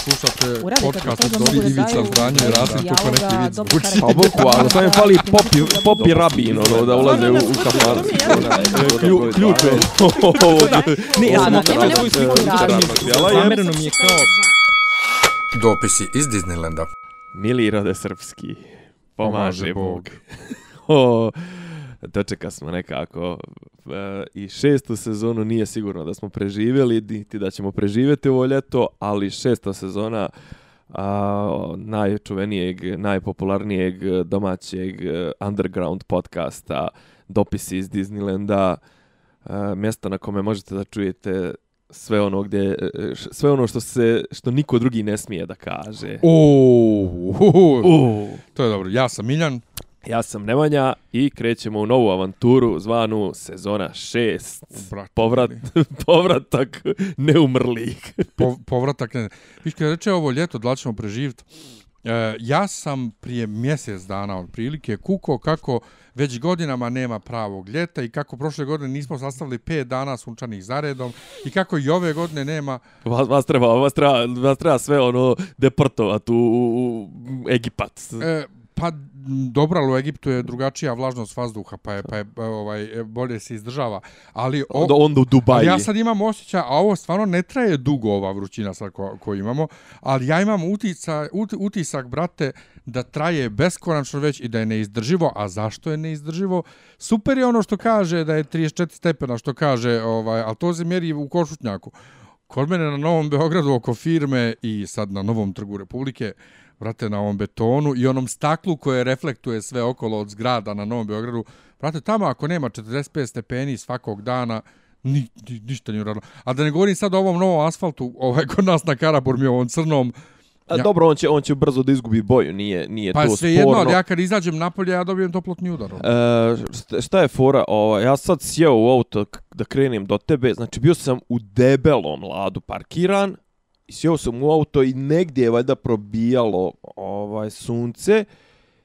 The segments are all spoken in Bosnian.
Slušate podcast od da Ivica daju Zdanje i Rasim neki vic. dobro Uči. Pa boku, ali sam je fali popi, popi rabin, ono, da ulaze u, u kafan. Klju- Ključ je. Ne, ja sam svoju sliku Zamereno mi je kao Dopisi iz Disneylanda. Mili rode srpski, pomaže Bog. o, dočeka smo nekako e, i šestu sezonu nije sigurno da smo preživjeli, niti da ćemo preživjeti ovo ljeto, ali šesta sezona a, najčuvenijeg, najpopularnijeg domaćeg e, underground podcasta Dopisi iz Disneylanda, e, mjesta na kome možete da čujete sve ono gdje e, sve ono što se što niko drugi ne smije da kaže. Uuu, Uh. to je dobro. Ja sam Miljan. Ja sam Nemanja i krećemo u novu avanturu zvanu sezona 6. Brate, Povrat, povratak neumrlih. po, povratak. Ne. Viš kada reče ovo ljeto, da li ćemo preživjeti? E, ja sam prije mjesec dana otprilike kuko kako već godinama nema pravog ljeta i kako prošle godine nismo sastavili 5 dana sunčanih zaredom i kako i ove godine nema Vas, vas, treba, vas, treba, vas treba sve ono deportovat u, u, u Egipat. E, pa dobro, ali u Egiptu je drugačija vlažnost vazduha, pa je, pa je e, ovaj, bolje se izdržava. Ali, o, Onda, onda u Dubaji. ja sad imam osjećaj, a ovo stvarno ne traje dugo ova vrućina sad ko, ko imamo, ali ja imam utica, ut, utisak, brate, da traje beskonačno već i da je neizdrživo. A zašto je neizdrživo? Super je ono što kaže da je 34 stepena, što kaže, ovaj, ali to se mjeri u Košutnjaku. Kod mene na Novom Beogradu oko firme i sad na Novom trgu Republike, brate, na ovom betonu i onom staklu koje reflektuje sve okolo od zgrada na Novom Beogradu, brate, tamo ako nema 45 stepeni svakog dana, ni, ni, ništa nije uradilo. A da ne govorim sad o ovom novom asfaltu, ovaj, kod nas na Karaburmi, ovom crnom, A, ja- dobro, on će, on će brzo da izgubi boju, nije, nije pa to sve jedno, sporno. ali ja kad izađem napolje, ja dobijem toplotni udar. ono. E, šta- je fora? Ovo, ja sad sjeo u auto da krenem do tebe, znači bio sam u debelom ladu parkiran i sjeo sam u auto i negdje je valjda probijalo ovaj sunce.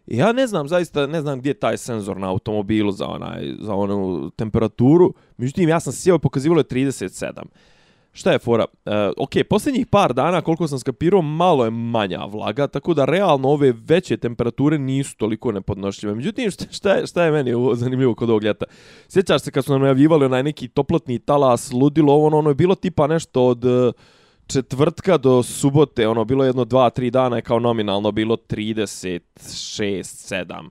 I ja ne znam, zaista ne znam gdje je taj senzor na automobilu za, onaj, za onu temperaturu. Međutim, ja sam sjeo i pokazivalo je 37. Šta je fora? E, ok, posljednjih par dana, koliko sam skapirao, malo je manja vlaga, tako da realno ove veće temperature nisu toliko nepodnošljive. Međutim, šta, šta, je, šta je meni ovo zanimljivo kod ovog ljeta? Sjećaš se kad su nam najavljivali onaj neki toplotni talas, ludilo, ovo, ono, ono je bilo tipa nešto od Uh, četvrtka do subote, ono, bilo jedno, dva, tri dana je kao nominalno bilo 36, 7.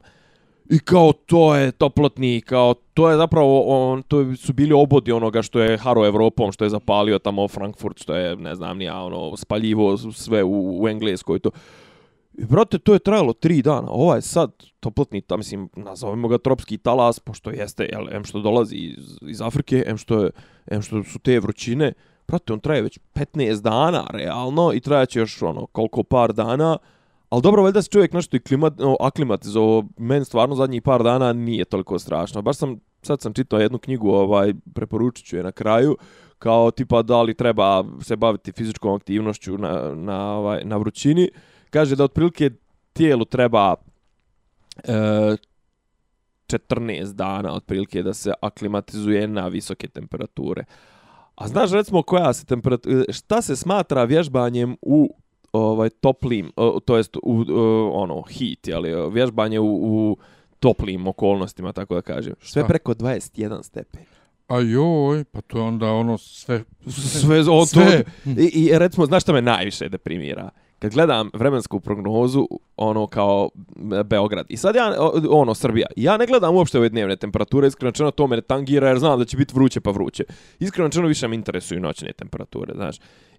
I kao to je toplotni, kao to je zapravo on to su bili obodi onoga što je haro Evropom, što je zapalio tamo Frankfurt, što je ne znam nija, ono spaljivo sve u, u Engleskoj to. I brate, to je trajalo tri dana. Ovaj sad toplotni, ta mislim, nazovemo ga tropski talas, pošto jeste, jel, em što dolazi iz, iz Afrike, em što, je, em što su te vrućine, Prate, on traje već 15 dana, realno, i trajaće još, ono, koliko par dana, Ali dobro, valjda se čovjek nešto i klimat, no, aklimatizovao. Meni stvarno zadnjih par dana nije toliko strašno. Baš sam, sad sam čitao jednu knjigu, ovaj, preporučit ću je na kraju, kao tipa da li treba se baviti fizičkom aktivnošću na, na, ovaj, na vrućini. Kaže da otprilike tijelu treba e, 14 dana otprilike da se aklimatizuje na visoke temperature. A znaš recimo koja se temperatura, šta se smatra vježbanjem u ovaj toplim, o, to jest u o, ono heat, je li, vježbanje u, u toplim okolnostima, tako da kažem. Sve Šta? preko 21 stepen. A joj, pa to je onda ono sve... Sve, o, Sve. To, i, I recimo, znaš šta me najviše deprimira? Kad gledam vremensku prognozu, ono kao Beograd. I sad ja, ono, Srbija. Ja ne gledam uopšte ove dnevne temperature, iskreno čeno to me ne tangira, jer znam da će biti vruće pa vruće. Iskreno čeno više me interesuju noćne temperature, znaš.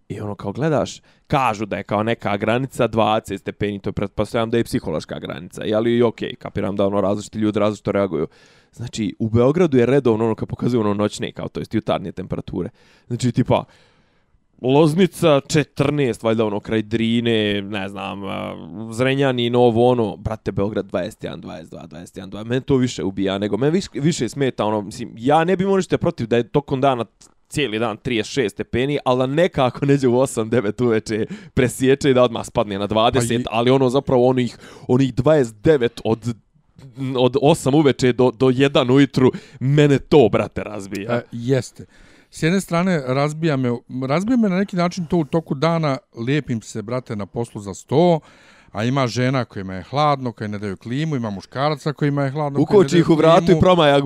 I ono kao gledaš, kažu da je kao neka granica 20 stepeni, to pretpostavljam da je psihološka granica. Ali i okej, okay, kapiram da ono različiti ljudi različito reaguju. Znači, u Beogradu je redovno ono kao pokazuju ono noćne, kao to jest jutarnje temperature. Znači, tipa, Loznica 14, valjda ono kraj Drine, ne znam, a, Zrenjani, Novo ono, brate Beograd 21, 22, 21, 22. Mene to više ubija nego, mene više, više smeta ono, mislim, ja ne bi ništa protiv da je tokom dana cijeli dan 36 stepeni, ali da nekako neđe u 8-9 uveče presječe i da odmah spadne na 20, Pa ali ono zapravo onih, onih 29 od od 8 uveče do, do 1 ujutru, mene to, brate, razbija. E, jeste. S jedne strane razbija me, razbija me na neki način to u toku dana, lijepim se, brate, na poslu za sto, a ima žena kojima je hladno, koji ne daju klimu, ima muškaraca kojima je hladno, Ukoči ih u vratu i promaja,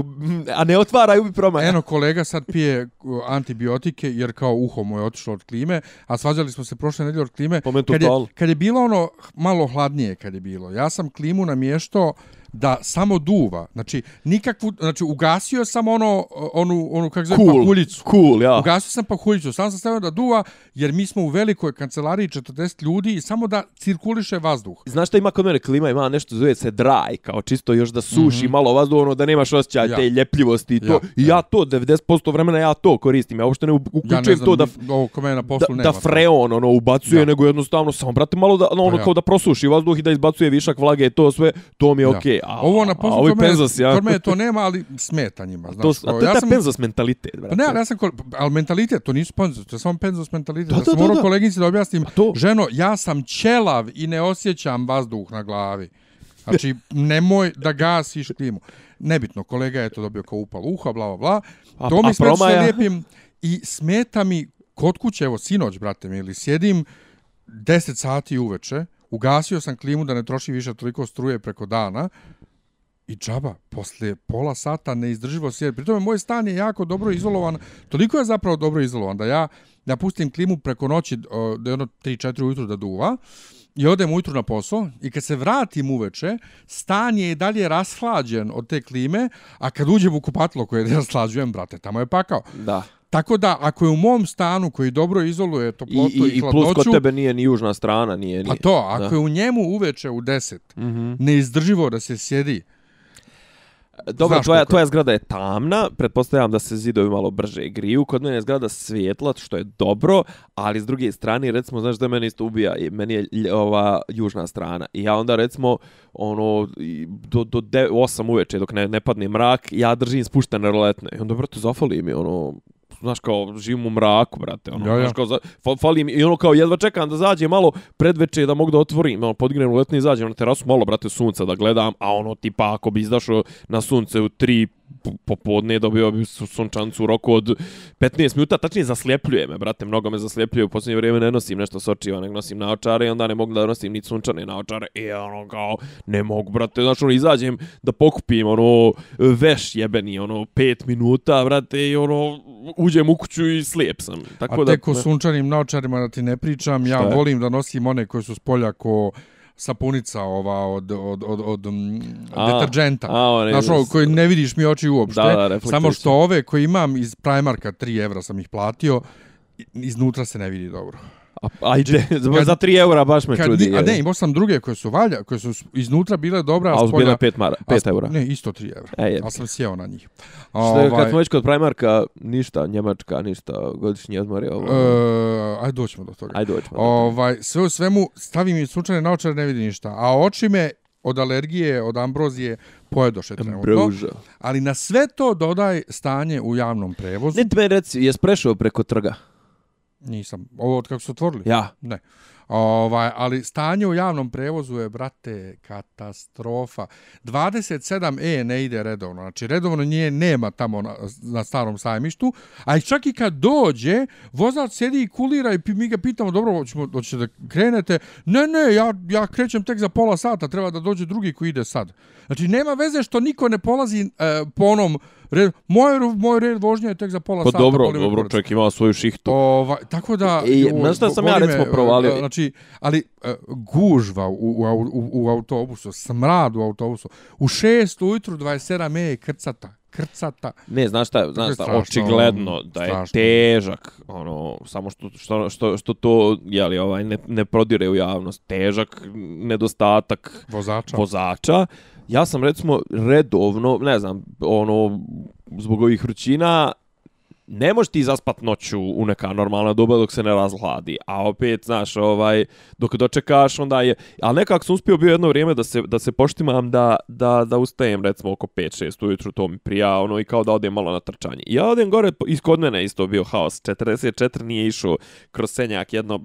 a ne otvaraju mi promaja. Eno, kolega sad pije uh, antibiotike, jer kao uho mu je otišlo od klime, a svađali smo se prošle nedelje od klime. Kad je, kad je bilo ono malo hladnije, kad je bilo, ja sam klimu namještao, da samo duva. Znači, nikakvu, znači, ugasio sam ono, onu, onu, kako zove, cool. pahuljicu. Cool, ja. Ugasio sam pahuljicu, sam sam stavio da duva, jer mi smo u velikoj kancelariji 40 ljudi i samo da cirkuliše vazduh. Znaš šta ima kod mene klima, ima nešto zove se dry, kao čisto još da suši mm -hmm. malo vazduh, ono, da nemaš osjećaj ja. te ljepljivosti i to. Ja, I ja to, 90% vremena ja to koristim. Ja uopšte ne uključujem ja ne to da, ovo ko na poslu da, da freon ono, ubacuje, ja. nego jednostavno samo, brate, malo da, ono, ja. kao da prosuši vazduh i da izbacuje višak vlage, to sve, to mi je ja. okej. Okay. A, Ovo na poslu kod, penzos, ja. kod mene to nema, ali smeta njima. Znaš, to, a to je ja sam, penzos mentalitet, brate. Pa ne, ja sam, ali mentalitet, to nisu penzos, to je samo penzos mentalitet. Da, da, da, sam morao koleginici da objasnim, to... ženo, ja sam ćelav i ne osjećam vazduh na glavi. Znači, nemoj da gasiš klimu. Nebitno, kolega je to dobio kao upal uha, bla, bla, bla. A, to mi smeta sve lijepim i smeta mi kod kuće, evo, sinoć, brate mi, ili sjedim 10 sati uveče, ugasio sam klimu da ne troši više toliko struje preko dana i džaba, posle pola sata neizdrživo sjedi. Pri tome, moj stan je jako dobro izolovan, toliko je zapravo dobro izolovan da ja, napustim klimu preko noći, da je ono 3-4 ujutru da duva, i odem ujutru na posao i kad se vratim uveče, stan je i dalje rashlađen od te klime, a kad uđem u kupatlo koje rashlađujem, brate, tamo je pakao. Da. Tako da, ako je u mom stanu koji dobro izoluje toplotu i, i, i hladnoću... I plus kod tebe nije ni južna strana, nije... nije. Pa to, ako da. je u njemu uveče u 10, mm -hmm. neizdrživo da se sjedi... Dobro, tvoja, tvoja zgrada je tamna, pretpostavljam da se zidovi malo brže griju, kod mene je zgrada svijetla, što je dobro, ali s druge strane, recimo, znaš da meni isto ubija, meni je ova južna strana. I ja onda, recimo, ono, do, do 8 uveče, dok ne, ne padne mrak, ja držim spuštene roletne. I onda, brate, zafali mi, ono, znaš kao živim u mraku, brate, ono, ja, ja. znaš kao za, fali mi i ono kao jedva čekam da zađe malo predveče da mogu da otvorim, ono podignem u letni i zađem na terasu malo brate sunca da gledam, a ono tipa ako bi izašao na sunce u 3 popodne dobio bi sunčancu u roku od 15 minuta, tačnije zasljepljuje me, brate, mnogo me zasljepljuje, u posljednje vrijeme ne nosim nešto sočiva, nego nosim naočare i onda ne mogu da nosim ni sunčane naočare i ono kao, ne mogu, brate, znači ono, izađem da pokupim, ono, veš jebeni, ono, 5 minuta, brate, i ono, uđem u kuću i slijep sam. Tako A tek da, o sunčanim naočarima da ti ne pričam, ja volim da nosim one koje su s polja ko sapunica ova od, od, od, od um, deterđenta. Znaš, ovo, koji ne vidiš mi oči uopšte. Da, da, samo što ove koje imam iz Primarka, 3 evra sam ih platio, iznutra se ne vidi dobro. Ajde, kad, za 3 eura baš me čudi. A ne, imao sam druge koje su valja, koje su iznutra bile dobra. A uzbila 5 mara, 5 eura. Ne, isto 3 eura. E, ali sam sjeo na njih. Što ovaj, kad smo već kod Primarka, ništa, Njemačka, ništa, godišnji odmor je ovo. Uh, ajde doćemo do toga. Ajde doćemo. Ovaj, sve u svemu, stavim mi sunčane naočare, ne vidi ništa. A oči me od alergije, od ambrozije, pojedoše trenutno. Ali na sve to dodaj stanje u javnom prevozu. Ne, te reci, jes prešao preko trga? Nisam. Ovo od kako su otvorili? Ja. Ne. Ovaj, ali stanje u javnom prevozu je, brate, katastrofa. 27E ne ide redovno. Znači, redovno nije nema tamo na, na starom sajmištu. A čak i kad dođe, vozač sedi i kulira i mi ga pitamo, dobro, hoćemo, hoćete da krenete? Ne, ne, ja, ja krećem tek za pola sata, treba da dođe drugi koji ide sad. Znači, nema veze što niko ne polazi e, po onom red, moj, moj red vožnja je tek za pola pa sata. dobro, dobro, čovjek ima svoju šihtu. Ova, tako da... I, znaš šta sam ja recimo provalio? Znači, ali uh, gužva u, u, u, u, autobusu, smrad u autobusu, u 6 ujutru 27 je krcata krcata. Ne, znaš šta, znaš šta, očigledno da je strašno. težak, ono, samo što, što, što, što to, jeli, ovaj, ne, ne prodire u javnost, težak nedostatak vozača. vozača ja sam recimo redovno, ne znam, ono, zbog ovih vrućina, ne možeš ti zaspat noću u neka normalna doba dok se ne razhladi, a opet, znaš, ovaj, dok dočekaš, onda je, ali nekako sam uspio bio jedno vrijeme da se, da se poštimam da, da, da ustajem, recimo, oko 5-6 ujutru, to mi prija, ono, i kao da odem malo na trčanje. I ja odem gore, iz kod mene isto bio haos, 44 nije išao kroz senjak jedno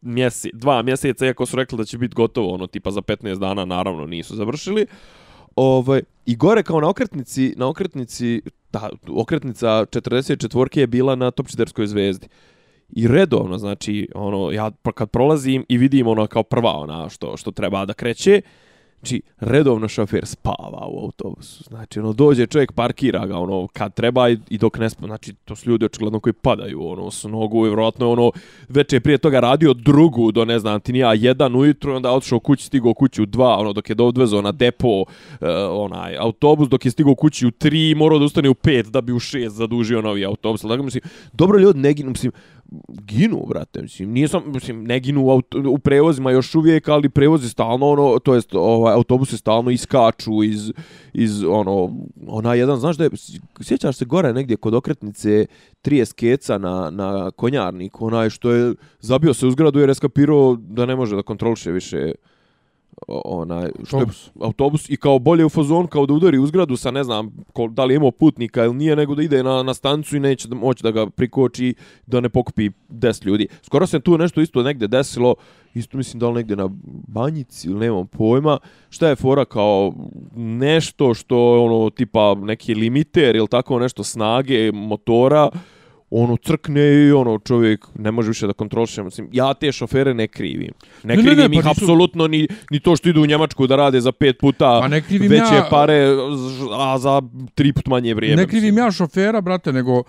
mjesi, dva mjeseca, iako su rekli da će biti gotovo, ono, tipa za 15 dana, naravno, nisu završili. Ovaj, I gore kao na okretnici, na okretnici, ta okretnica 44 je bila na Topčiderskoj zvezdi. I redovno, znači, ono, ja pa kad prolazim i vidim ono kao prva ona što, što treba da kreće, Znači, redovno šofer spava u autobusu. Znači, ono, dođe čovjek, parkira ga, ono, kad treba i, i dok ne spava. Znači, to su ljudi očigledno koji padaju, ono, s nogu i vjerojatno ono, već je prije toga radio drugu do, ne znam, ti nija, jedan ujutru, onda otišao kući, stigao kući u dva, ono, dok je odvezao na depo, uh, onaj, autobus, dok je stigao kući u tri, morao da ustane u pet, da bi u šest zadužio novi autobus. Dakle, mislim, dobro ljudi, ne ginu, mislim, ginu, brate, mislim, nije sam, mislim, ne ginu u, auto, u prevozima još uvijek, ali prevozi stalno, ono, to jest, ovaj, autobuse stalno iskaču iz, iz, ono, ona jedan, znaš da je, sjećaš se gore negdje kod okretnice 30 skeca na, na konjarniku, onaj što je zabio se u zgradu jer je skapirao da ne može da kontroliše više onaj što autobus. Je, autobus i kao bolje u fazon kao da udari u zgradu sa ne znam ko, da li imao putnika ili nije nego da ide na na stancu i neće da moći da ga prikoči da ne pokupi 10 ljudi. Skoro se tu nešto isto negde desilo, isto mislim da li negde na banjici ili nemam pojma, šta je fora kao nešto što ono tipa neki limiter ili tako nešto snage motora ono crkne i ono čovjek ne može više da kontroliše mislim ja te šofere ne krivim ne, ne krivim ne, ne, ih pa nisu... apsolutno ni ni to što idu u Njemačku da rade za pet puta pa ne veće ja... pare a za tri put manje vrijeme ne krivim mislim. ja šofera brate nego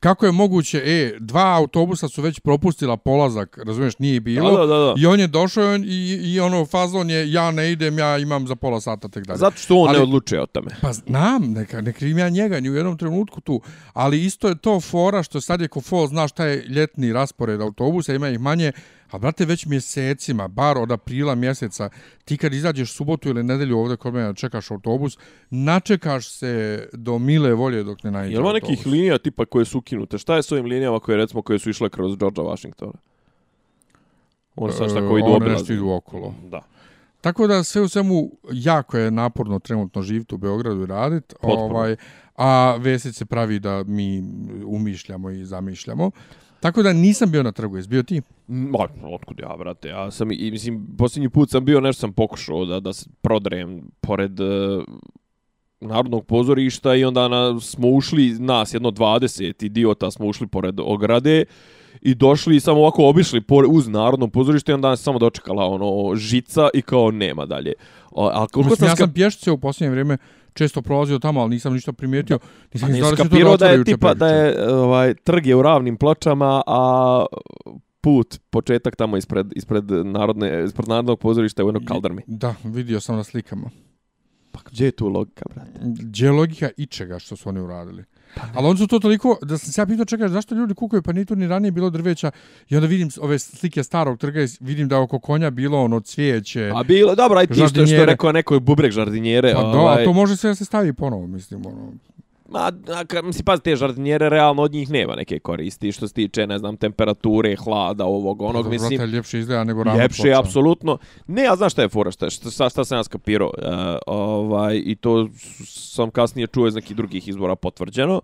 kako je moguće, e, dva autobusa su već propustila polazak, razumiješ, nije bilo. Da, da, da. I on je došao i, i ono fazon je, ja ne idem, ja imam za pola sata tek dalje. Zato što on ali, ne odlučuje o tome. Pa znam, neka, ne krivim ja njega ni u jednom trenutku tu, ali isto je to fora što sad je ko fol, znaš šta je ljetni raspored autobusa, ima ih manje, A brate, već mjesecima, bar od aprila mjeseca, ti kad izađeš subotu ili nedelju ovdje kod mene čekaš autobus, načekaš se do mile volje dok ne nađe autobus. Jel nekih linija tipa koje su ukinute? Šta je s ovim linijama koje, recimo, koje su išle kroz Georgea Washingtona? One sad tako idu obilazni. One nešto idu okolo. Da. Tako da sve u svemu jako je naporno trenutno živiti u Beogradu i raditi. Ovaj, a Vesić se pravi da mi umišljamo i zamišljamo. Tako da nisam bio na trgu, jesi bio ti? Ma, otkud ja, brate, ja sam, i, mislim, posljednji put sam bio, nešto sam pokušao da, da se prodrem pored uh, Narodnog pozorišta i onda na, smo ušli, nas jedno 20 idiota smo ušli pored ograde i došli i samo ovako obišli pored, uz Narodno pozorište i onda se samo dočekala ono žica i kao nema dalje. A, a koliko mislim, sam ja sam pješice u posljednje vrijeme često prolazio tamo, ali nisam ništa primijetio. Nisam pa nisam skapirao da je tipa da je ovaj trg je u ravnim pločama, a put, početak tamo ispred, ispred, narodne, ispred narodnog pozorišta u jednog kaldarmi. Da, vidio sam na slikama. Pa gdje je tu logika, brate? Gdje je logika ičega što su oni uradili? Pa Ali on su to toliko, da sam se ja pitao, čekaj, zašto ljudi kukaju, pa nije tu ni ranije bilo drveća, i onda vidim ove slike starog trga, vidim da oko konja bilo ono cvijeće, A bilo, dobro, aj ti što, što rekao nekoj bubrek žardinjere. Pa ovaj... da, to može sve da se stavi ponovo, mislim, ono. Ma, a, mislim, pazi, te žardinjere, realno od njih nema neke koristi, što se tiče, ne znam, temperature, hlada, ovog, onog, pa, mislim... Vrata, ljepše izgleda nego ravno Ljepše, ploča. apsolutno. Ne, a znaš šta je fora, šta, šta, šta sam ja skapirao, uh, ovaj, i to sam kasnije čuo iz nekih drugih izbora potvrđeno,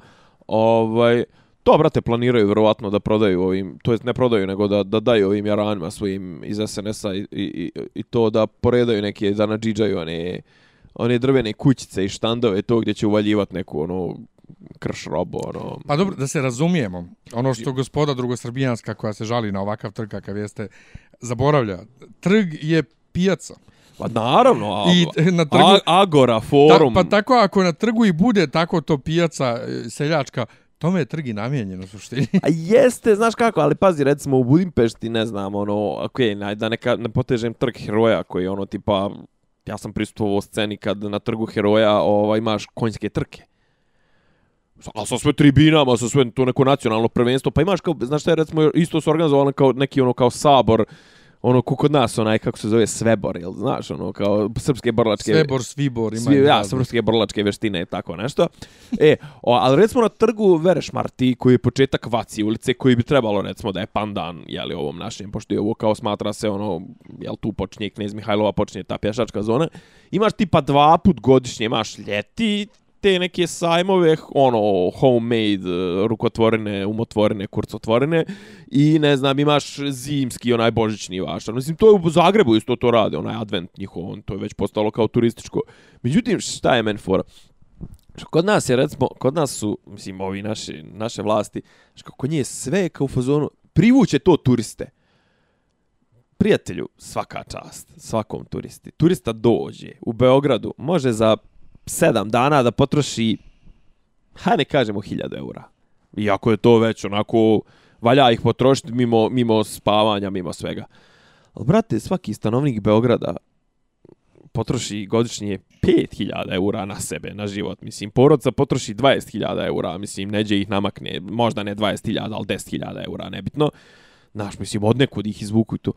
ovaj, to, brate, planiraju vjerovatno da prodaju ovim, to jest ne prodaju, nego da, da daju ovim jaranima svojim iz SNS-a i, i, i, to da poredaju neke, da nadžiđaju one one drvene kućice i štandove, to gdje će uvaljivati neku ono krš robo, ono... Pa dobro, da se razumijemo, ono što gospoda drugosrbijanska koja se žali na ovakav trg kakav jeste, zaboravlja, trg je pijaca. Pa naravno, a, I na trgu, a, Agora, forum. Ta, pa tako ako na trgu i bude tako to pijaca e, seljačka, Tome je trg i namijenjen u suštini. A jeste, znaš kako, ali pazi, recimo u Budimpešti, ne znam, ono, ok, da neka, ne potežem trg heroja koji je ono, tipa, ja sam pristupovao sceni kad na trgu heroja ovaj, imaš konjske trke. A sa sve tribinama, sa sve to neko nacionalno prvenstvo, pa imaš kao, znaš šta je recimo, isto su organizovali kao neki ono kao sabor, ono ko kod nas onaj kako se zove Svebor, jel znaš, ono kao srpske borlačke Svebor, Svibor, ima svi, ja, srpske borlačke veštine i tako nešto. E, o, ali recimo na trgu Vereš Marti, koji je početak Vaci ulice, koji bi trebalo recimo da je pandan, je li ovom našem, pošto je ovo kao smatra se ono, jel tu počinje Knez Mihajlova, počinje ta pješačka zona. Imaš tipa dva put godišnje, imaš ljeti, te neke sajmove, ono, homemade, e, rukotvorene, umotvorene, kurcotvorene, i ne znam, imaš zimski, onaj božićni vašar. Mislim, to je u Zagrebu isto to rade, onaj advent njihov, on, to je već postalo kao turističko. Međutim, šta je men fora? Kod nas je, recimo, kod nas su, mislim, ovi naši, naše vlasti, što kod nje sve kao u fazonu, privuće to turiste. Prijatelju, svaka čast, svakom turisti. Turista dođe u Beogradu, može za sedam dana da potroši, ha ne kažemo, hiljada eura. Iako je to već onako, valja ih potrošiti mimo, mimo spavanja, mimo svega. Ali, brate, svaki stanovnik Beograda potroši godišnje 5000 eura na sebe, na život. Mislim, porodca potroši 20.000 eura, mislim, neđe ih namakne, možda ne 20.000, ali 10.000 eura, nebitno. Znaš, mislim, od nekud ih izvuku tu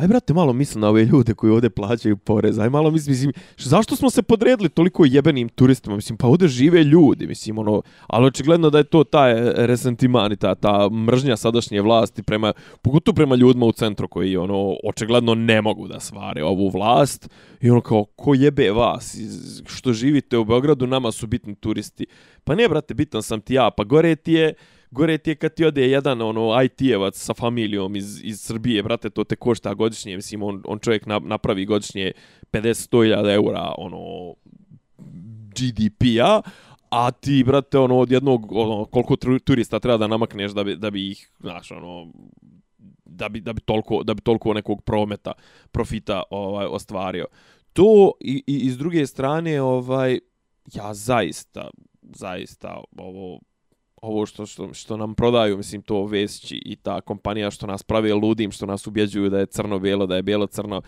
aj brate, malo misli na ove ljude koji ovde plaćaju porez, aj malo misli, mislim, zašto smo se podredili toliko jebenim turistima, mislim, pa ovde žive ljudi, mislim, ono, ali očigledno da je to taj e, resentiman i ta, ta mržnja sadašnje vlasti prema, pogotovo prema ljudima u centru koji, ono, očigledno ne mogu da svare ovu vlast i ono kao, ko jebe vas, što živite u Beogradu, nama su bitni turisti. Pa ne, brate, bitan sam ti ja, pa gore ti je, gore ti je kad ti ode jedan ono IT-evac sa familijom iz, iz Srbije, brate, to te košta godišnje, mislim, on, on čovjek napravi godišnje 50-100.000 eura, ono, GDP-a, a ti, brate, ono, od jednog, ono, koliko turista treba da namakneš da bi, da bi ih, znaš, ono, da bi, da bi toliko, da bi toliko nekog prometa, profita, ovaj, ostvario. To, i, i, i s druge strane, ovaj, ja zaista, zaista, ovo, ovo što, što, što nam prodaju, mislim, to Vesići i ta kompanija što nas pravi ludim, što nas ubjeđuju da je crno-bijelo, da je bijelo-crno,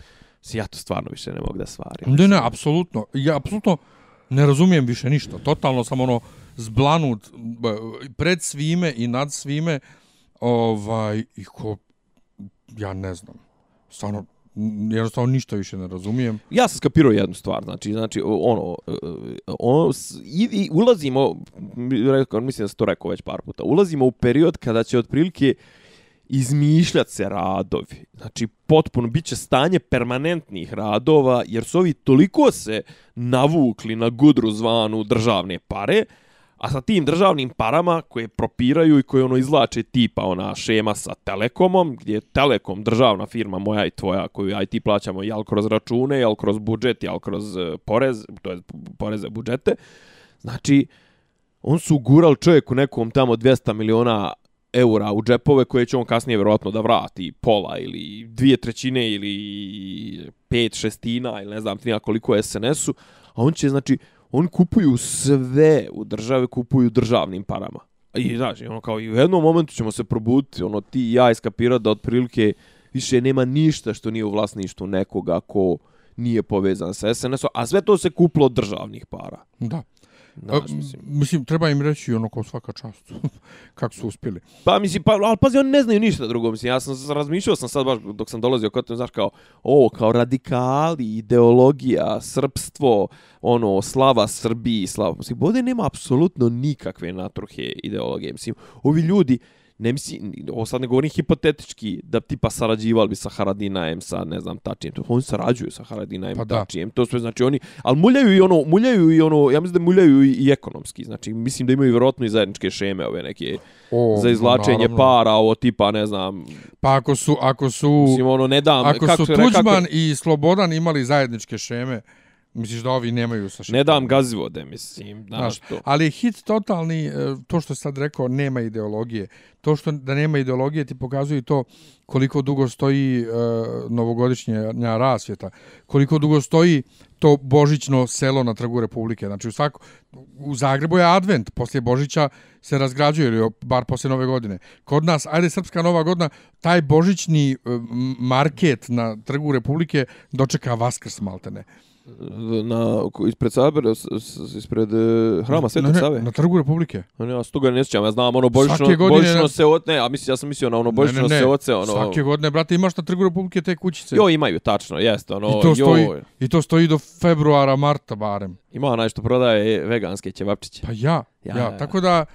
ja to stvarno više ne mogu da stvarim. Ne, ne, apsolutno. Ja apsolutno ne razumijem više ništa. Totalno sam ono zblanut pred svime i nad svime ovaj, i ko, ja ne znam. Stvarno, jednostavno ništa više ne razumijem. Ja sam skapirao jednu stvar, znači, znači ono, ono i, i ulazimo, rekao, mislim da sam to rekao već par puta, ulazimo u period kada će otprilike izmišljati se radovi. Znači, potpuno bit će stanje permanentnih radova, jer su ovi toliko se navukli na gudru zvanu državne pare, A sa tim državnim parama koje propiraju i koje ono izlače tipa ona šema sa Telekomom, gdje je Telekom državna firma moja i tvoja koju IT plaćamo jel kroz račune, jel kroz budžet, jel kroz e, porez, to je poreze budžete. Znači, on su gural čovjeku nekom tamo 200 miliona eura u džepove koje će on kasnije vjerojatno da vrati pola ili dvije trećine ili pet šestina ili ne znam ti koliko SNS-u, a on će znači oni kupuju sve u države, kupuju državnim parama. I znaš, ono kao i u jednom momentu ćemo se probuditi, ono ti i ja iskapirat da otprilike više nema ništa što nije u vlasništvu nekoga ko nije povezan sa SNS-om, a sve to se kuplo od državnih para. Da. Znaš, mislim. mislim, treba im reći ono kao svaka čast. Kako su uspjeli. Pa, mislim, pa, ali pazi, oni ne znaju ništa drugo. Mislim, ja sam razmišljao sam sad baš dok sam dolazio kod te, znaš, kao, o, kao radikali, ideologija, srpstvo, ono, slava Srbiji, slava. Mislim, bode nema apsolutno nikakve natruhe ideologije. Mislim, ovi ljudi, ne misli, ovo sad ne govorim hipotetički, da tipa sarađivali bi sa Haradinajem, sa ne znam, Tačijem. Oni sarađuju sa Haradinajem, pa Tačijem. To sve znači oni, ali muljaju i ono, muljaju i ono, ja mislim da muljaju i, i ekonomski. Znači, mislim da imaju vjerojatno i zajedničke šeme ove neke o, za izlačenje naravno. para, ovo tipa, ne znam. Pa ako su, ako su, mislim, ono, ne dam, ako kako, su Tuđman kako... i Slobodan imali zajedničke šeme, Misliš da ovi nemaju sa Ne dam gazivode, mislim, znaš to. Ali hit totalni, e, to što sad rekao, nema ideologije. To što da nema ideologije ti pokazuje to koliko dugo stoji uh, novogodišnja rasvjeta, koliko dugo stoji to božićno selo na trgu Republike. Znači u, svako, u Zagrebu je advent, poslije Božića se razgrađuje, ili bar poslije nove godine. Kod nas, ajde Srpska nova godina, taj božićni uh, market na trgu Republike dočeka Vaskrs maltene na ispred Sabora ispred uh, hrama Svetog Save. na trgu Republike. Ne ja stoga ne sjećam ja znam ono božićno božićno se od ne a mislim ja sam mislio na ono božićno se oce ono svake godine brate imaš na trgu Republike te kućice. Jo imaju tačno jeste ono i to stoji jo. i to stoji do februara marta barem. Ima onaj što prodaje veganske ćevapčiće. Pa ja ja, ja, ja. tako da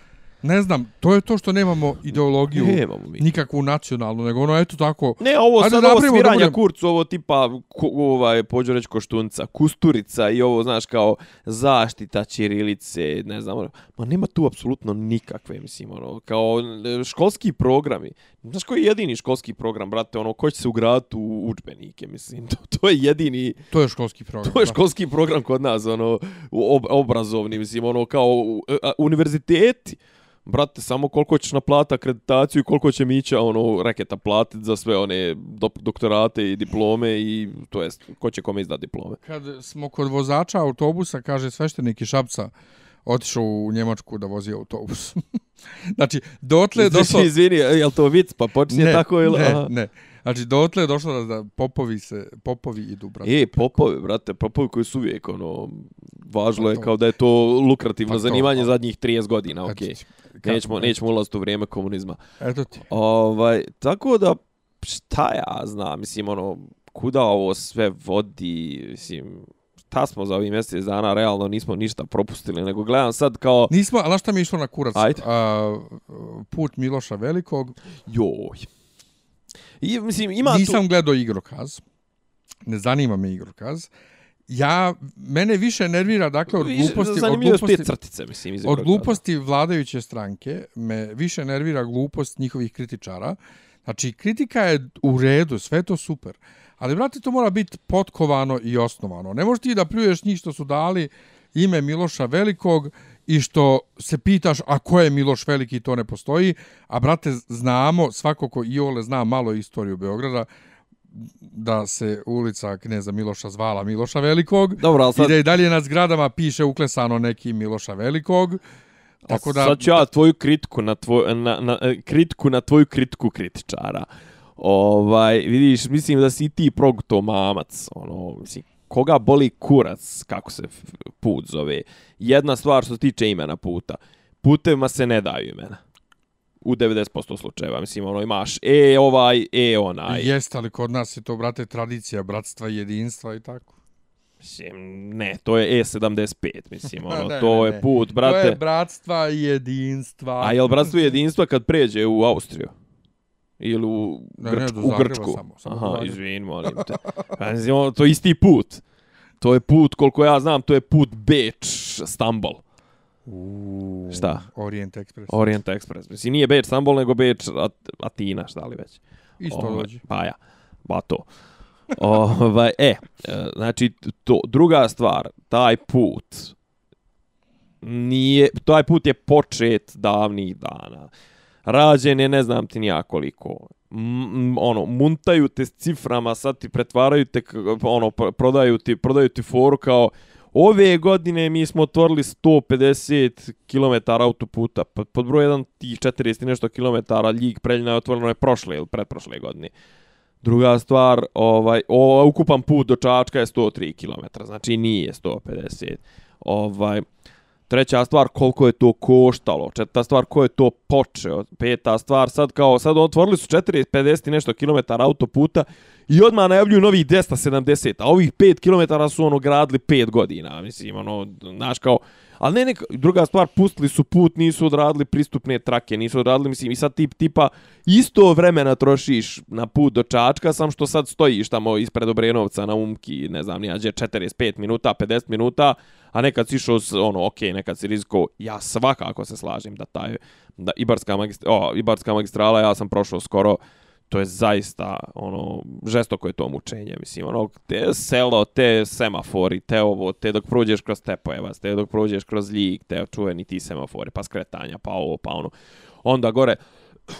Ne znam, to je to što nemamo ideologiju Nemamo mi. nikakvu nacionalnu, nego ono, eto tako... Ne, ovo Ajde sad ovo sviranja budem- kurcu, ovo tipa, ko, ovaj, pođu reći koštunca, kusturica i ovo, znaš, kao zaštita ćirilice, ne znam, ono, ma nema tu apsolutno nikakve, mislim, ono, kao e, školski programi. Znaš koji je jedini školski program, brate, ono, ko će se ugraditi u učbenike, mislim, to, to je jedini, To je školski program. to je školski program kod nas, ono, ob, obrazovni, mislim, ono, kao e, a, univerziteti. Brate, samo koliko ćeš naplatiti akreditaciju i koliko će Mića ono, reketa platiti za sve one dok, doktorate i diplome i to jest, ko će kome izdati diplome. Kad smo kod vozača autobusa, kaže sveštenik iz Šapca, otišao u Njemačku da vozi autobus. znači, dotle je došlo... Izvini, je li to vic? Pa počinje tako ili... ne, aha. ne. Znači, dotle je došlo da, da popovi se, popovi idu, brate. E, popovi, brate, popovi koji su uvijek, ono, važno Pa je to. kao da je to lukrativno Pa to, zanimanje pa. zadnjih 30 godina, okej. ti, kako Nećemo, ne. nećemo ulaziti u vrijeme komunizma. Eto ti. Ovaj, tako da, šta ja znam, mislim, ono, kuda ovo sve vodi, mislim, šta smo za ovih mjesec dana, realno nismo ništa propustili, nego gledam sad kao, Nismo, ali šta mi je išlo na kurac? Ajde. A, put Miloša Velikog. joj. I, mislim, ima Nisam tu... gledao igrokaz. Ne zanima me igrokaz. Ja, mene više nervira, dakle, od gluposti, od gluposti, crtice, mislim, iz od gluposti vladajuće stranke me više nervira glupost njihovih kritičara. Znači, kritika je u redu, sve to super. Ali, brate, to mora biti potkovano i osnovano. Ne možeš ti da pljuješ njih što su dali ime Miloša Velikog i što se pitaš a ko je Miloš Veliki to ne postoji, a brate znamo, svako ko i ole zna malo istoriju Beograda, da se ulica kneza Miloša zvala Miloša Velikog Dobro, ali i sad, da i dalje na zgradama piše uklesano neki Miloša Velikog. Tako da, sad ću ja tvoju kritiku na, tvoj, na, na, e, kritiku na tvoju kritiku kritičara. Ovaj, vidiš, mislim da si ti progutao mamac, ono, mislim, koga boli kurac, kako se put zove. Jedna stvar što se tiče imena puta. Putevima se ne daju imena. U 90% slučajeva, mislim, ono, imaš e ovaj, e onaj. Jeste, ali kod nas je to, brate, tradicija, bratstva, jedinstva i tako. Mislim, ne, to je E75, mislim, ono, Ne, to ne, je ne. put, To brate. je bratstva i jedinstva. A je li bratstvo i jedinstva kad pređe u Austriju? Ili u, Ne, ne, Grčku, do u Grčku? samo, samo Aha, izvin, molim te. Pa, mislim, ono, to je isti put. To je put, koliko ja znam, to je put Beč, Stambol. Šta? Orient Express. Orient Express. Mislim, nije Beč, Stambol, nego Beč, At Atina, šta li već. Isto Ovaj, dođe. Pa ja, ba to. ovaj, e, znači, to, druga stvar, taj put, nije, taj put je počet davnih dana. Rađen je ne znam ti nija koliko. M, ono, muntaju te s ciframa, sad ti pretvaraju te, ono, prodaju ti, prodaju ti foru kao, ove godine mi smo otvorili 150 km autoputa, Pa, pod, broj 1 ti 40 nešto kilometara Ljig Preljina je otvoreno je prošle ili pretprošle godine. Druga stvar, ovaj, o, ukupan put do Čačka je 103 km, znači nije 150. Ovaj, treća stvar, koliko je to koštalo. Četvrta stvar, ko je to počeo. Peta stvar, sad kao, sad otvorili su 40, 50 i nešto kilometara autoputa i odmah najavljuju novih 270, a ovih 5 km su ono gradili 5 godina. Mislim, ono, znaš kao, ali ne, neka, druga stvar, pustili su put, nisu odradili pristupne trake, nisu odradili, mislim, i sad tip, tipa, isto vremena trošiš na put do Čačka, sam što sad stojiš tamo ispred Obrenovca na Umki, ne znam, nijađe 45 minuta, 50 minuta, a nekad si išao, ono, ok, nekad si riziko, ja svakako se slažem da taj, da Ibarska, magistra, o, Ibarska magistrala, ja sam prošao skoro, to je zaista, ono, žestoko je to mučenje, mislim, ono, te selo, te semafori, te ovo, te dok prođeš kroz Tepojevac, te dok prođeš kroz Ljig, te čuveni ti semafori, pa skretanja, pa ovo, pa ono. Onda gore,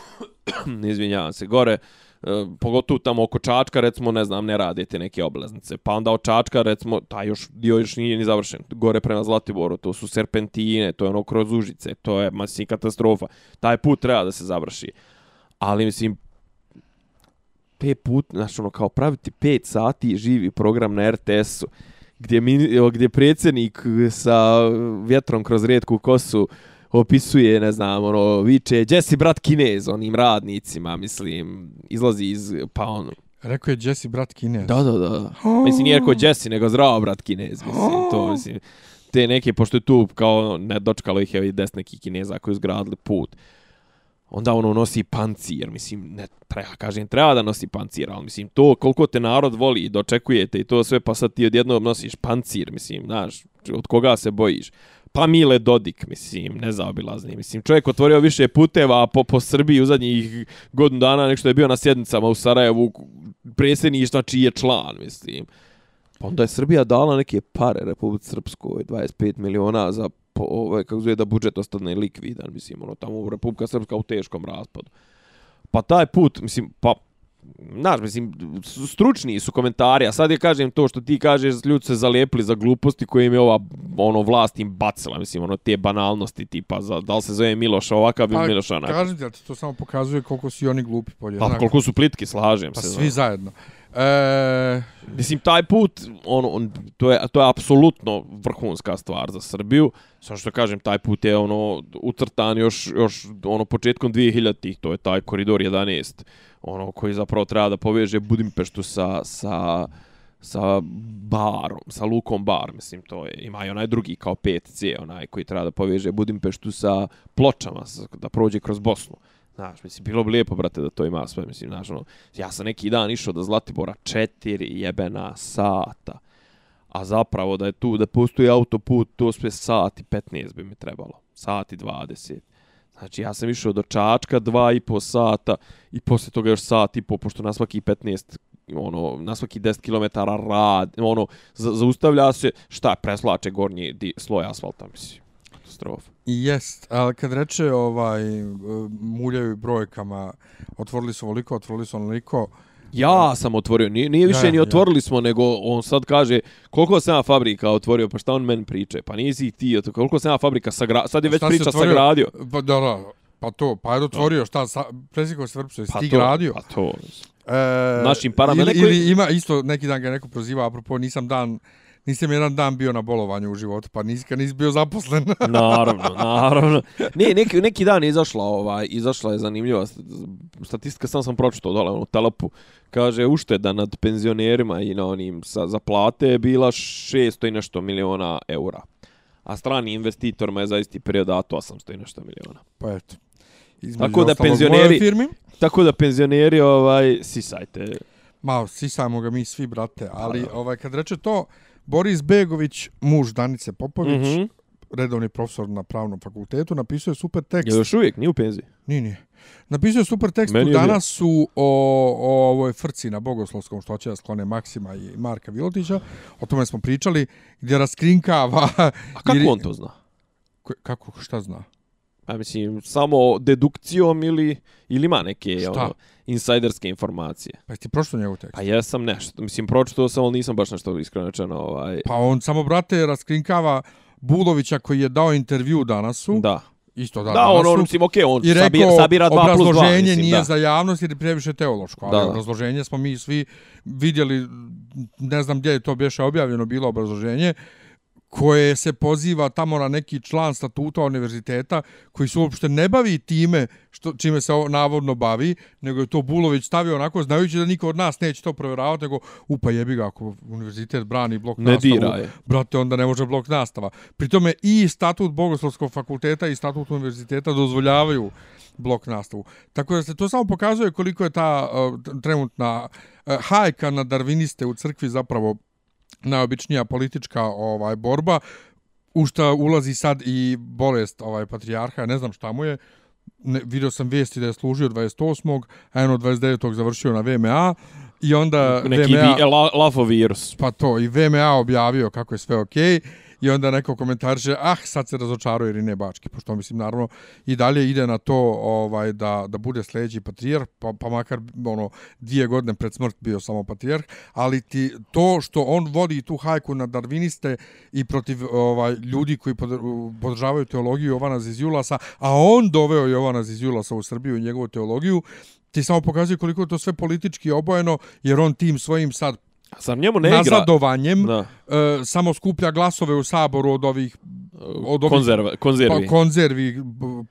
izvinjavam se, gore, e, pogotovo tamo oko Čačka, recimo, ne znam, ne radite neke oblaznice. Pa onda od Čačka, recimo, taj još dio još nije ni završen. Gore prema Zlatiboru, to su serpentine, to je ono kroz Užice, to je masni katastrofa. Taj put treba da se završi. Ali, mislim, pet put, znači ono, kao praviti pet sati živi program na RTS-u, gdje, mi, gdje predsjednik sa vjetrom kroz rijetku kosu opisuje, ne znam, ono, viče, gdje si brat Kinez, onim radnicima, mislim, izlazi iz, pa ono, Rekao je Jesse brat Kinez. da, da, da, mislim, nije rekao Jesse, nego zdravo brat Kinez, mislim, to, mislim, te neke, pošto je tu kao ne dočkalo ih je i des neki kineza koji izgradili put, onda ono nosi pancir, mislim, ne treba, kažem, treba da nosi pancir, ali mislim, to koliko te narod voli i dočekujete i to sve, pa sad ti odjednom nosiš pancir, mislim, znaš, od koga se bojiš? Pa Mile Dodik, mislim, nezaobilazni. Mislim, čovjek otvorio više puteva po, po Srbiji u zadnjih godinu dana nek što je bio na sjednicama u Sarajevu predsjedništva čiji je član, mislim. Pa onda je Srbija dala neke pare Republike Srpskoj, 25 miliona za po, ovaj, kako zove da budžet ostane likvidan, mislim, ono, tamo Republika Srpska u teškom raspadu. Pa taj put, mislim, pa Znaš, mislim, stručni su komentari, a sad je kažem to što ti kažeš, ljudi se zalijepili za gluposti koje im je ova ono, vlast im bacila, mislim, ono, te banalnosti tipa, za, da li se zove Miloš ovakav ili pa, Miloš onak. Kažem ti, to samo pokazuje koliko su oni glupi. Polje, pa, koliko su plitki, slažem pa, se. Pa svi zajedno. E... Mislim, taj put, ono, on, to je, to je apsolutno vrhunska stvar za Srbiju. Samo što kažem, taj put je ono utrtan još, još ono početkom 2000-ih, to je taj koridor 11 ono koji zapravo treba da poveže Budimpeštu sa sa sa barom, sa lukom bar, mislim, to je, ima i onaj drugi kao 5C, onaj koji treba da poveže Budimpeštu sa pločama, da prođe kroz Bosnu. Znaš, mislim, bilo bi lijepo, brate, da to ima sve, mislim, znaš, ono, ja sam neki dan išao do Zlatibora četiri jebena sata, a zapravo da je tu, da postoji autoput, to sve sati 15 bi mi trebalo, sati 20. Znači, ja sam išao do Čačka dva i po sata i posle toga još sat i po, pošto na svaki 15 ono, na svaki 10 km rad, ono, zaustavlja se, šta, preslače gornji di, sloj asfalta, mislim. Katastrofa. Jest, ali kad reče, ovaj, muljaju brojkama, otvorili su ovoliko, otvorili su onoliko, Ja sam otvorio, nije, nije više ja, ni otvorili ja. smo, nego on sad kaže koliko sam ja fabrika otvorio, pa šta on meni priče, pa nisi ti, koliko sam ja fabrika sagradio, sad je već priča sagradio. Pa da, da, pa to, pa je otvorio, šta, sa, presiko se vrpso, pa ti to, gradio. Pa to, e, našim parama ili, ili, ima isto, neki dan ga neko proziva, apropo, nisam dan, nisam jedan dan bio na bolovanju u životu, pa nisi, nisi bio zaposlen. naravno, naravno. Ne, neki, neki dan je izašla, ovaj, izašla je zanimljiva statistika, sam sam pročitao dole u telepu. Kaže, ušteda nad penzionerima i na onim sa, za plate je bila 600 i nešto miliona eura. A strani investitorima je za isti period dato 800 i nešto miliona. Pa eto. tako da penzioneri, firmi. tako da penzioneri ovaj sisajte. Ma, sisajmo ga mi svi, brate, ali pa ovaj kad reče to, Boris Begović, muž Danice Popović, mm -hmm. redovni profesor na pravnom fakultetu, napisao je super tekst. Je još uvijek, nije u penziji? Nije, nije. Napisao je super tekst Meni danas su o, o ovoj frci na Bogoslovskom što će da sklone Maksima i Marka Vilotića. O tome smo pričali, gdje raskrinkava... A kako jer, on to zna? Kako, šta zna? Pa mislim, samo dedukcijom ili, ili ima neke šta? ono, insajderske informacije. Pa ti pročito njegov tekst? Pa jesam nešto. Mislim, pročito sam, ali nisam baš nešto iskreno Ovaj... Pa on samo, brate, raskrinkava Bulovića koji je dao intervju danas Da. Isto da. Da, on, on, mislim, okej, okay, on I rekao, sabira, sabira 2 plus 2. Obrazloženje nije da. za javnost jer je previše teološko. Ali da. obrazloženje smo mi svi vidjeli, ne znam gdje je to bješe objavljeno, bilo obrazloženje koje se poziva tamo na neki član statuta univerziteta koji se uopšte ne bavi time što čime se navodno bavi, nego je to Bulović stavio onako znajući da niko od nas neće to provjeravati, nego upa jebi ga ako univerzitet brani blok ne nastavu, brate, onda ne može blok nastava. Pri tome i statut Bogoslovskog fakulteta i statut univerziteta dozvoljavaju blok nastavu. Tako da se to samo pokazuje koliko je ta uh, trenutna uh, hajka na darviniste u crkvi zapravo najobičnija politička ovaj borba u šta ulazi sad i bolest ovaj patrijarha, ne znam šta mu je. Ne, vidio sam vijesti da je služio 28. a jedno 29. završio na VMA i onda neki VMA, vi, la, lafo virus. Pa to, i VMA objavio kako je sve okej. Okay i onda neko komentarže, ah, sad se razočaruje Irine Bački, pošto mislim, naravno, i dalje ide na to ovaj da, da bude sljedeći patrijarh, pa, pa makar ono, dvije godine pred smrt bio samo patrijarh, ali ti, to što on vodi tu hajku na darviniste i protiv ovaj ljudi koji podržavaju teologiju Jovana Zizjulasa, a on doveo Jovana Zizjulasa u Srbiju i njegovu teologiju, ti samo pokazuje koliko je to sve politički obojeno, jer on tim svojim sad Zar njemu ne igra... Nazadovanjem da. Uh, samo skuplja glasove u saboru od ovih... Od ovih Konzerva, konzervi. Pa, konzervi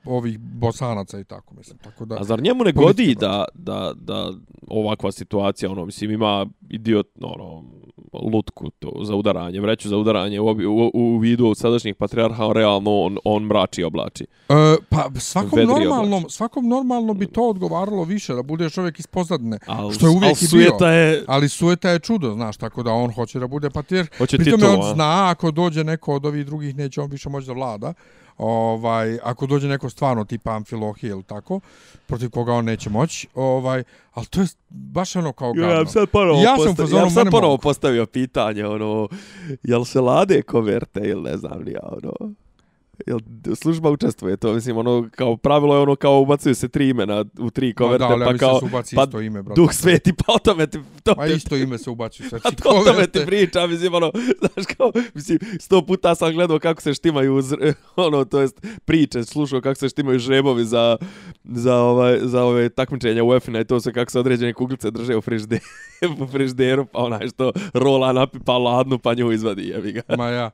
ovih bosanaca i tako, mislim. Tako da, A zar njemu ne godi da, da, da ovakva situacija, ono, mislim, ima idiot, ono, lutku to za udaranje, vreću za udaranje u, u, u vidu sadašnjih patrijarha, realno on, on mrači oblači. E, pa svakom Vedri normalnom, svakom normalno bi to odgovaralo više, da bude čovjek iz pozadne, Al, što je uvijek al i bio. sujeta je... Ali sueta je čudo, znaš, tako da on hoće da bude patrijarh. Hoće Pritom titulu, on zna, ako dođe neko od ovih drugih, neće on više moći da vlada. Ovaj, ako dođe neko stvarno tipa Amfilohije ili tako, protiv koga on neće moći, ovaj, ali to je baš ono kao gadno. Ja, sam ponovo, Ja sam u posta- fazonu, ja ponovo mogu. postavio pitanje, ono, jel se lade koverte ili ne znam ni ja, ono, jel služba učestvuje to, mislim, ono, kao pravilo je ono, kao ubacuju se tri imena u tri koverte, da, ali pa da kao, se ubaci pa isto ime, brate. duh sveti, pa o tome ti, to Pa isto ime se ubaci sve A ti to o tome koverte. ti priča, mislim, ono, znaš kao, mislim, sto puta sam gledao kako se štimaju, ono, to jest priče, slušao kako se štimaju žrebovi za, za, ovaj, za ove takmičenja UEFA-na i to se kako se određene kuglice drže u frižderu, u frižderu, pa onaj što rola napipa ladnu, pa nju izvadi, jebi ga. Ma ja.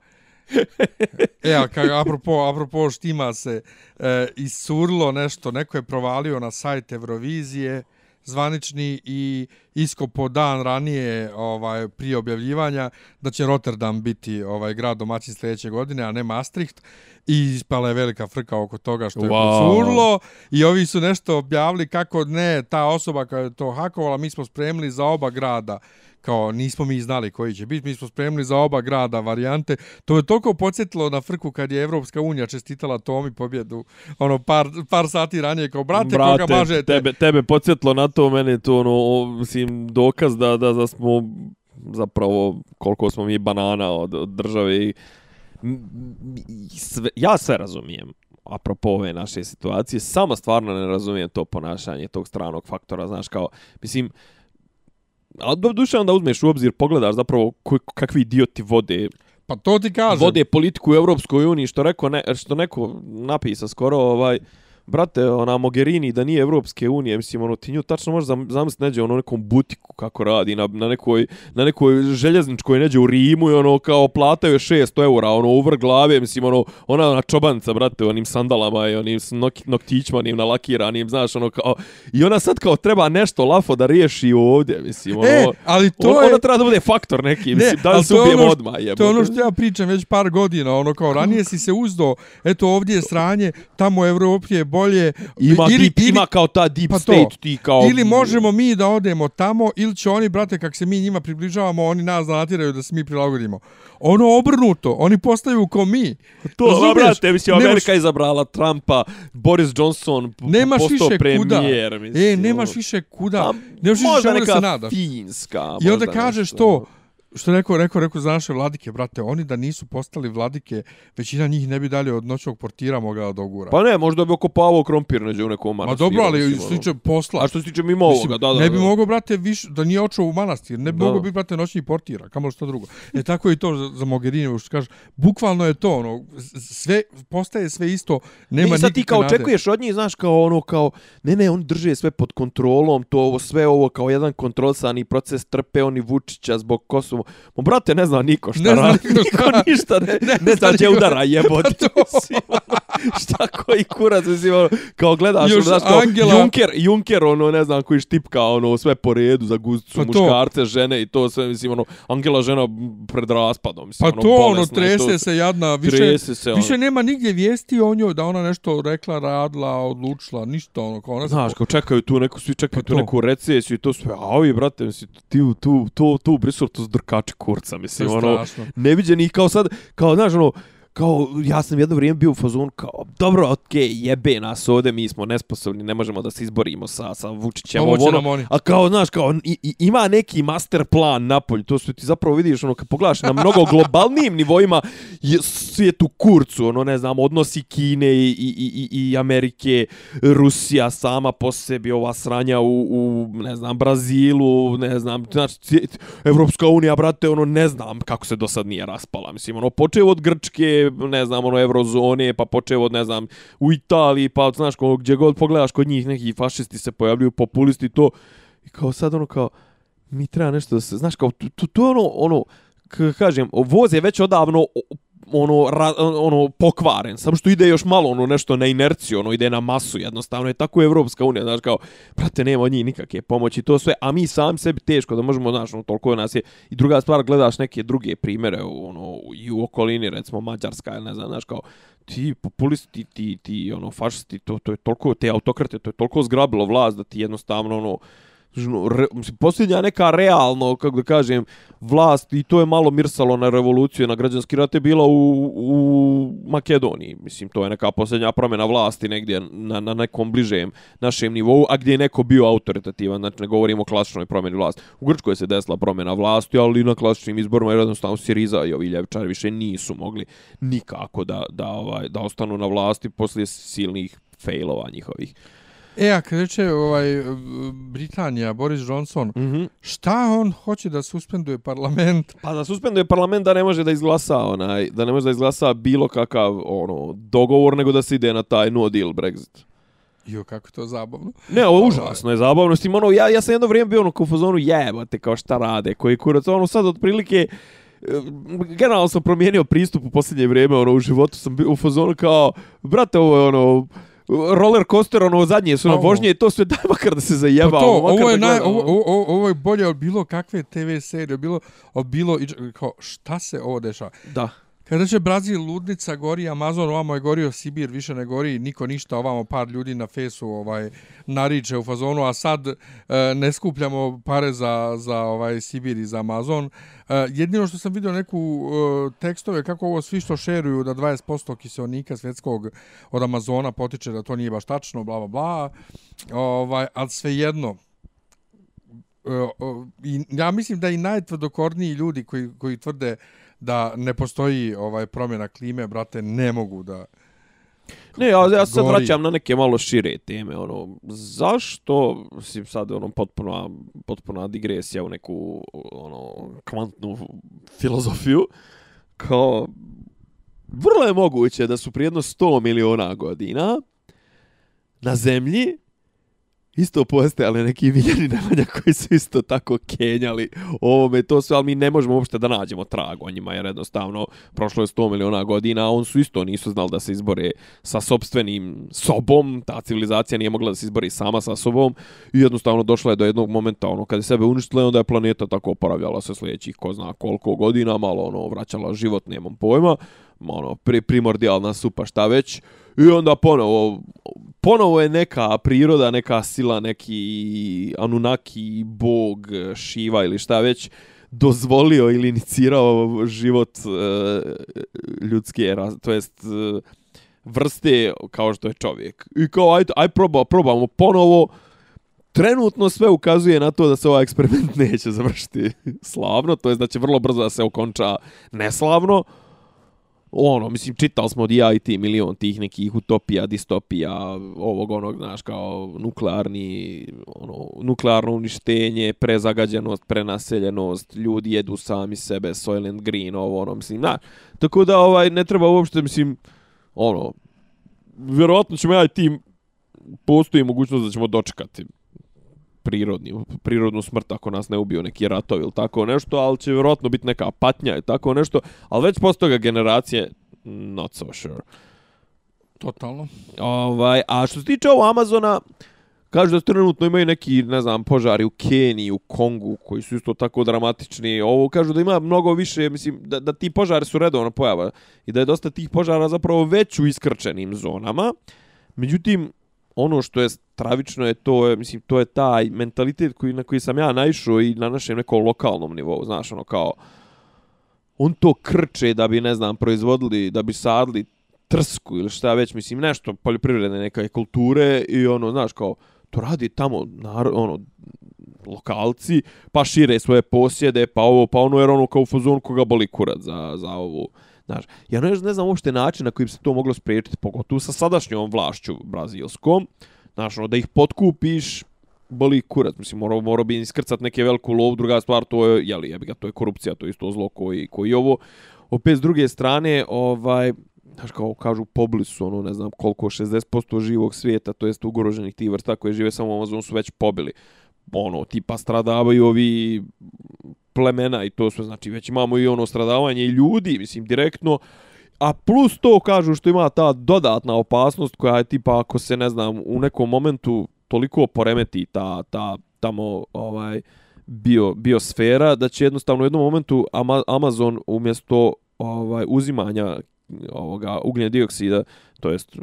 E, a apropo, apropo štima se, e, isurlo nešto, neko je provalio na sajt Eurovizije, zvanični i iskopo dan ranije ovaj prije objavljivanja da će Rotterdam biti ovaj grad domaćin sljedeće godine, a ne Maastricht. I ispala je velika frka oko toga što je Wow. procurlo i ovi su nešto objavili kako ne, ta osoba koja je to hakovala, mi smo spremili za oba grada kao nismo mi znali koji će biti, mi smo spremili za oba grada varijante. To je toliko podsjetilo na frku kad je Evropska unija čestitala Tomi pobjedu ono par, par sati ranije kao brate, koga mažete. tebe, tebe podsjetlo na to, meni je to ono, mislim, dokaz da, da, da smo zapravo koliko smo mi banana od, od države i sve, ja sve razumijem apropo ove naše situacije, samo stvarno ne razumijem to ponašanje tog stranog faktora, znaš, kao, mislim, ali do duše onda uzmeš u obzir, pogledaš zapravo koji, kakvi idioti vode Pa to ti kažem. vode politiku u Europskoj uniji, što rekao ne, što neko napisa skoro ovaj brate, ona Mogherini da nije Evropske unije, mislim, ono, ti nju tačno možeš zam- zamisliti neđe ono nekom butiku kako radi, na, na, nekoj, na nekoj željezničkoj neđe u Rimu i ono kao plataju je 600 eura, ono, uvr glave, mislim, ono, ona na čobanca, brate, onim sandalama i onim nok, noktićima, onim nalakiranim, znaš, ono, kao, i ona sad kao treba nešto lafo da riješi ovdje, mislim, ono, E, ali to ona, je... ona treba da bude faktor neki, mislim, da li se ubijemo ono odmah, jebote. To je ono što ja pričam već par godina, ono kao ranije si se uzdo, eto ovdje je sranje, tamo u Evropi je bolje. Ima, ili, deep, ima kao ta deep pa to. state, ti kao... Ili možemo mi da odemo tamo, ili će oni, brate, kak se mi njima približavamo, oni nas da natiraju da se mi prilagodimo. Ono obrnuto, oni postaju ko mi. To, Razumiješ? brate, mislim, Nemaš- Amerika izabrala Trumpa, Boris Johnson Nemaš postao više kuda. premijer, mislim. E, nemaš ono. više kuda. A, Nemaš više možda čemu da se nadaš. finska. I onda kažeš nešto. to, što je rekao, rekao, rekao za naše vladike, brate, oni da nisu postali vladike, većina njih ne bi dalje od noćnog portira mogla da ogura. Pa ne, možda bi okopavao krompir neđe u nekom Ma manastiru. dobro, ali mislim, što ono. se tiče posla, A što se tiče mimo ovoga, da, da. ne bi da. mogao, brate, više, da nije očeo u manastir, ne bi Da. mogao biti, brate, noćni portira, kamo što drugo. E tako je i to za, za Mogherini, što kažeš, bukvalno je to, ono, sve, postaje sve isto, nema Ne, sad ti nikakve kao nade. očekuješ od njih, znaš, kao ono, kao, ne, ne, oni drže sve pod kontrolom, to ovo, sve ovo kao jedan kontrolsani proces, trpe oni Vučića zbog Kosova. Mo, brate, ne zna niko šta Ne zna radi, niko niko šta. ništa, ne, Ne ne, zna niko. udara jebote. Pa to. Ono, šta koji kurac, mislim, ono, kao gledaš, Još ono, znaš, kao Angela- Juncker, Juncker, ono, ne znam, koji štipka, ono, sve po redu za guzicu, Pa to. muškarce, žene i to sve, mislim, ono, Angela žena pred raspadom, mislim, Pa ono, to, ono, bolesna to trese sve. se jadna, više, Trese se, ono. više nema nigdje vijesti o njoj da ona nešto rekla, radila, odlučila, ništa, ono, kao ona Znaš, kao čekaju tu neku, svi čekaju Pa tu to. neku recesiju i to sve, a ovi, brate, mislim, ti u- tu, tu, tu u Briselu, to su drkači kurca, mislim, ono, neviđeni, kao sad, kao, znaš, ono, kao, ja sam jedno vrijeme bio u fazonu, kao, dobro, okej, jebe nas ovde, mi smo nesposobni, ne možemo da se izborimo sa, sa Vučićem, Ovo ono, oni. a kao, znaš, kao, i, i, ima neki master plan napolju, to što ti zapravo vidiš, ono, kad pogledaš na mnogo globalnijim nivoima, je svijetu kurcu, ono, ne znam, odnosi Kine i, i, i, i Amerike, Rusija sama po sebi, ova sranja u, u ne znam, Brazilu, ne znam, znači, Evropska unija, brate, ono, ne znam kako se do sad nije raspala, mislim, ono, počeo od Grčke, ne znam, ono, Eurozone, pa počeo od, ne znam, u Italiji, pa, znaš, gdje god pogledaš kod njih, neki fašisti se pojavljuju, populisti, to, i kao sad, ono, kao, mi treba nešto da se, znaš, kao, to, to, to ono, ono, kažem, voz je već odavno ono, ra, ono pokvaren, samo što ide još malo ono nešto na inerciju, ono ide na masu, jednostavno je tako Evropska unija, znaš kao, brate, nema od njih nikakve pomoći, to sve, a mi sam sebi teško da možemo, znaš, ono, toliko nas je, i druga stvar, gledaš neke druge primere, ono, i u okolini, recimo, Mađarska, ne znam, znaš, kao, ti populisti, ti, ti, ti ono, fašisti, to, to je toliko, te autokrate, to je toliko zgrabilo vlast da ti jednostavno, ono, Ono, re, mislim, posljednja neka realno, kako da kažem, vlast, i to je malo mirsalo na revoluciju, na građanski rat, je bila u, u Makedoniji. Mislim, to je neka posljednja promjena vlasti negdje na, na nekom bližem našem nivou, a gdje je neko bio autoritativan, znači ne govorimo o klasičnoj promjeni vlasti. U Grčkoj se desila promjena vlasti, ali na klasičnim izborima je jednostavno Siriza i ovi ljevičari više nisu mogli nikako da, da, ovaj, da ostanu na vlasti poslije silnih failova njihovih. E, a kad reče ovaj, Britanija, Boris Johnson, mm -hmm. šta on hoće da suspenduje parlament? Pa da suspenduje parlament da ne može da izglasa onaj, da ne može da izglasa bilo kakav ono dogovor, nego da se ide na taj no deal Brexit. Jo, kako to zabavno. Ne, ovo užasno je zabavno. Stim, ono, ja, ja sam jedno vrijeme bio ono u fazonu jebate kao šta rade, koji kurac. Ono sad otprilike, eh, generalno sam promijenio pristup u posljednje vrijeme ono, u životu. Sam bio u fazonu kao, brate, ovo je ono, roller coaster ono zadnje su na vožnje i to sve daj makar da se zajeba pa to, ovo je naj, ovo, ovo, ovo je bolje od bilo kakve TV serije bilo od bilo kao šta se ovo dešava? Da Kada će Brazil ludnica gori Amazon, ovamo je gorio Sibir, više ne gori niko ništa, ovamo par ljudi na fesu ovaj nariče u fazonu, a sad e, ne skupljamo pare za, za ovaj Sibir i za Amazon. E, jedino što sam vidio neku e, tekstove kako ovo svi što šeruju da 20% kiselnika svjetskog od Amazona potiče da to nije baš tačno, bla bla bla. Ovaj, ali svejedno, e, i, ja mislim da i najtvrdokorniji ljudi koji, koji tvrde da ne postoji ovaj promjena klime, brate, ne mogu da... Ne, ja, ja se vraćam na neke malo šire teme, ono, zašto, mislim sad, ono, potpuna, potpuna digresija u neku, ono, kvantnu filozofiju, kao, vrlo je moguće da su prijedno 100 miliona godina na zemlji isto postojali neki Viljani nemanja koji su isto tako kenjali ovome to sve, ali mi ne možemo uopšte da nađemo trag o njima, jer jednostavno prošlo je 100 miliona godina, a on su isto nisu znali da se izbore sa sobstvenim sobom, ta civilizacija nije mogla da se izbori sama sa sobom i jednostavno došla je do jednog momenta, ono, kada je sebe uništila, onda je planeta tako oporavljala se sljedećih ko zna koliko godina, malo ono, vraćala život, nemam pojma, ono, pri, primordijalna supa, šta već, i onda ponovo, ponovo je neka priroda, neka sila, neki Anunnaki, bog, Shiva ili šta već, dozvolio ili inicirao život e, ljudske, to jest e, vrste kao što je čovjek. I kao, aj, aj proba, probamo ponovo, trenutno sve ukazuje na to da se ovaj eksperiment neće završiti slavno, to jest da će vrlo brzo da se okonča neslavno, ono, mislim, čitali smo od ja i ti milion tih nekih utopija, distopija, ovog onog, znaš, kao nuklearni, ono, nuklearno uništenje, prezagađenost, prenaseljenost, ljudi jedu sami sebe, Soylent Green, ovo, ono, mislim, znaš, tako da, ovaj, ne treba uopšte, mislim, ono, vjerovatno ćemo ja i ti, postoji mogućnost da ćemo dočekati prirodni, prirodnu smrt ako nas ne ubio neki ratovi ili tako nešto, ali će vjerojatno biti neka patnja i tako nešto, ali već posle toga generacije, not so sure. Totalno. Ovaj, a što se tiče ovo Amazona, kažu da trenutno imaju neki, ne znam, požari u Keniji, u Kongu, koji su isto tako dramatični. Ovo kažu da ima mnogo više, mislim, da, da ti požari su redovno pojava i da je dosta tih požara zapravo već u iskrčenim zonama. Međutim, ono što je stravično je to je mislim to je taj mentalitet koji na koji sam ja naišao i na našem nekom lokalnom nivou znaš ono kao on to krče da bi ne znam proizvodili da bi sadli trsku ili šta već mislim nešto poljoprivredne neke kulture i ono znaš kao to radi tamo nar, ono lokalci pa šire svoje posjede pa ovo pa ono jer ono kao u fazonu koga boli kurac za za ovu Znaš, ja ne, ne znam uopšte način na koji bi se to moglo spriječiti, pogotovo sa sadašnjom vlašću brazilskom. Znaš, ono, da ih potkupiš, boli kurac. Mislim, morao, morao bi iskrcat neke veliku lov, druga stvar, to je, jeli, jebi ga, to je korupcija, to je isto zlo koji, koji ovo. Opet, s druge strane, ovaj, znaš, kao kažu, pobli su, ono, ne znam, koliko, 60% živog svijeta, to jest ugroženih tih vrsta koje žive samo u Amazonu, su već pobili. Ono, tipa stradavaju ovi plemena i to sve, znači već imamo i ono stradavanje i ljudi, mislim, direktno, A plus to kažu što ima ta dodatna opasnost koja je tipa ako se ne znam u nekom momentu toliko poremeti ta, ta tamo ovaj bio biosfera da će jednostavno u jednom momentu Amazon umjesto ovaj uzimanja ovoga ugljen dioksida to jest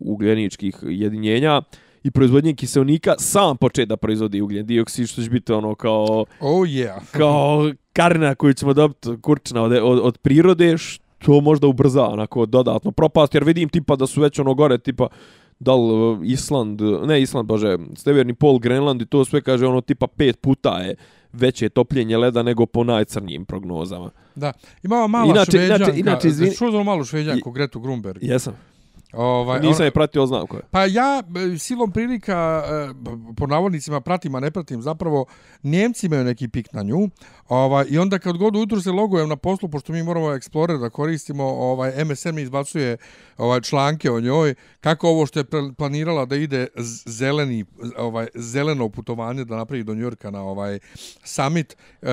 ugljeničkih jedinjenja i proizvodnje kiselnika sam početi da proizvodi ugljen dioksid što će biti ono kao oh yeah kao karna koju ćemo dobiti kurčna od, od, od prirode što možda ubrza onako dodatno propast jer vidim tipa da su već ono gore tipa da li uh, Island, ne Island, bože, Severni pol, Grenland i to sve kaže ono tipa pet puta je veće topljenje leda nego po najcrnijim prognozama. Da, imamo malo inače, šveđanka, inače, inače, izvin... čuo malu šveđanku, Gretu Grunberg. Jesam. Ovaj, Nisam je pratio, znam ko je. Pa ja e, silom prilika, e, po navodnicima pratim, a ne pratim, zapravo Njemci imaju neki pik na nju. Ovaj, I onda kad god ujutru se logujem na poslu, pošto mi moramo Explorer da koristimo, ovaj, MSN mi izbacuje ovaj, članke o njoj, kako ovo što je planirala da ide zeleni, ovaj, zeleno putovanje da napravi do Njurka na ovaj summit, e,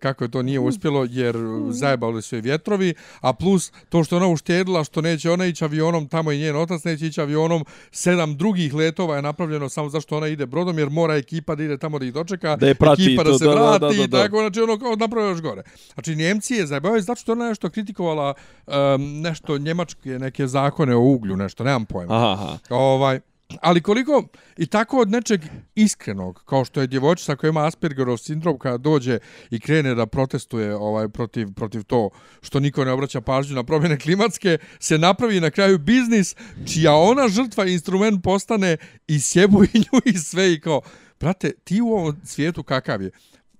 kako je to nije uspjelo, jer zajebali su je vjetrovi, a plus to što ona uštedila, što neće ona ići avionom tamo i njen otac neće ići avionom, sedam drugih letova je napravljeno samo zašto ona ide brodom, jer mora ekipa da ide tamo da ih dočeka, da je prati ekipa to, da se da, vrati, da, da, da, i tako, znači ono kao napravio još gore. Znači Njemci je zajebavaju, zato što ona nešto kritikovala um, nešto njemačke, neke zakone o uglju, nešto, nemam pojma. Aha, aha. Ovaj, Ali koliko i tako od nečeg iskrenog, kao što je djevojčica koja ima Aspergerov sindrom kada dođe i krene da protestuje ovaj protiv protiv to što niko ne obraća pažnju na promjene klimatske, se napravi na kraju biznis čija ona žrtva instrument postane i sjebu i nju i sve i kao, brate, ti u ovom svijetu kakav je?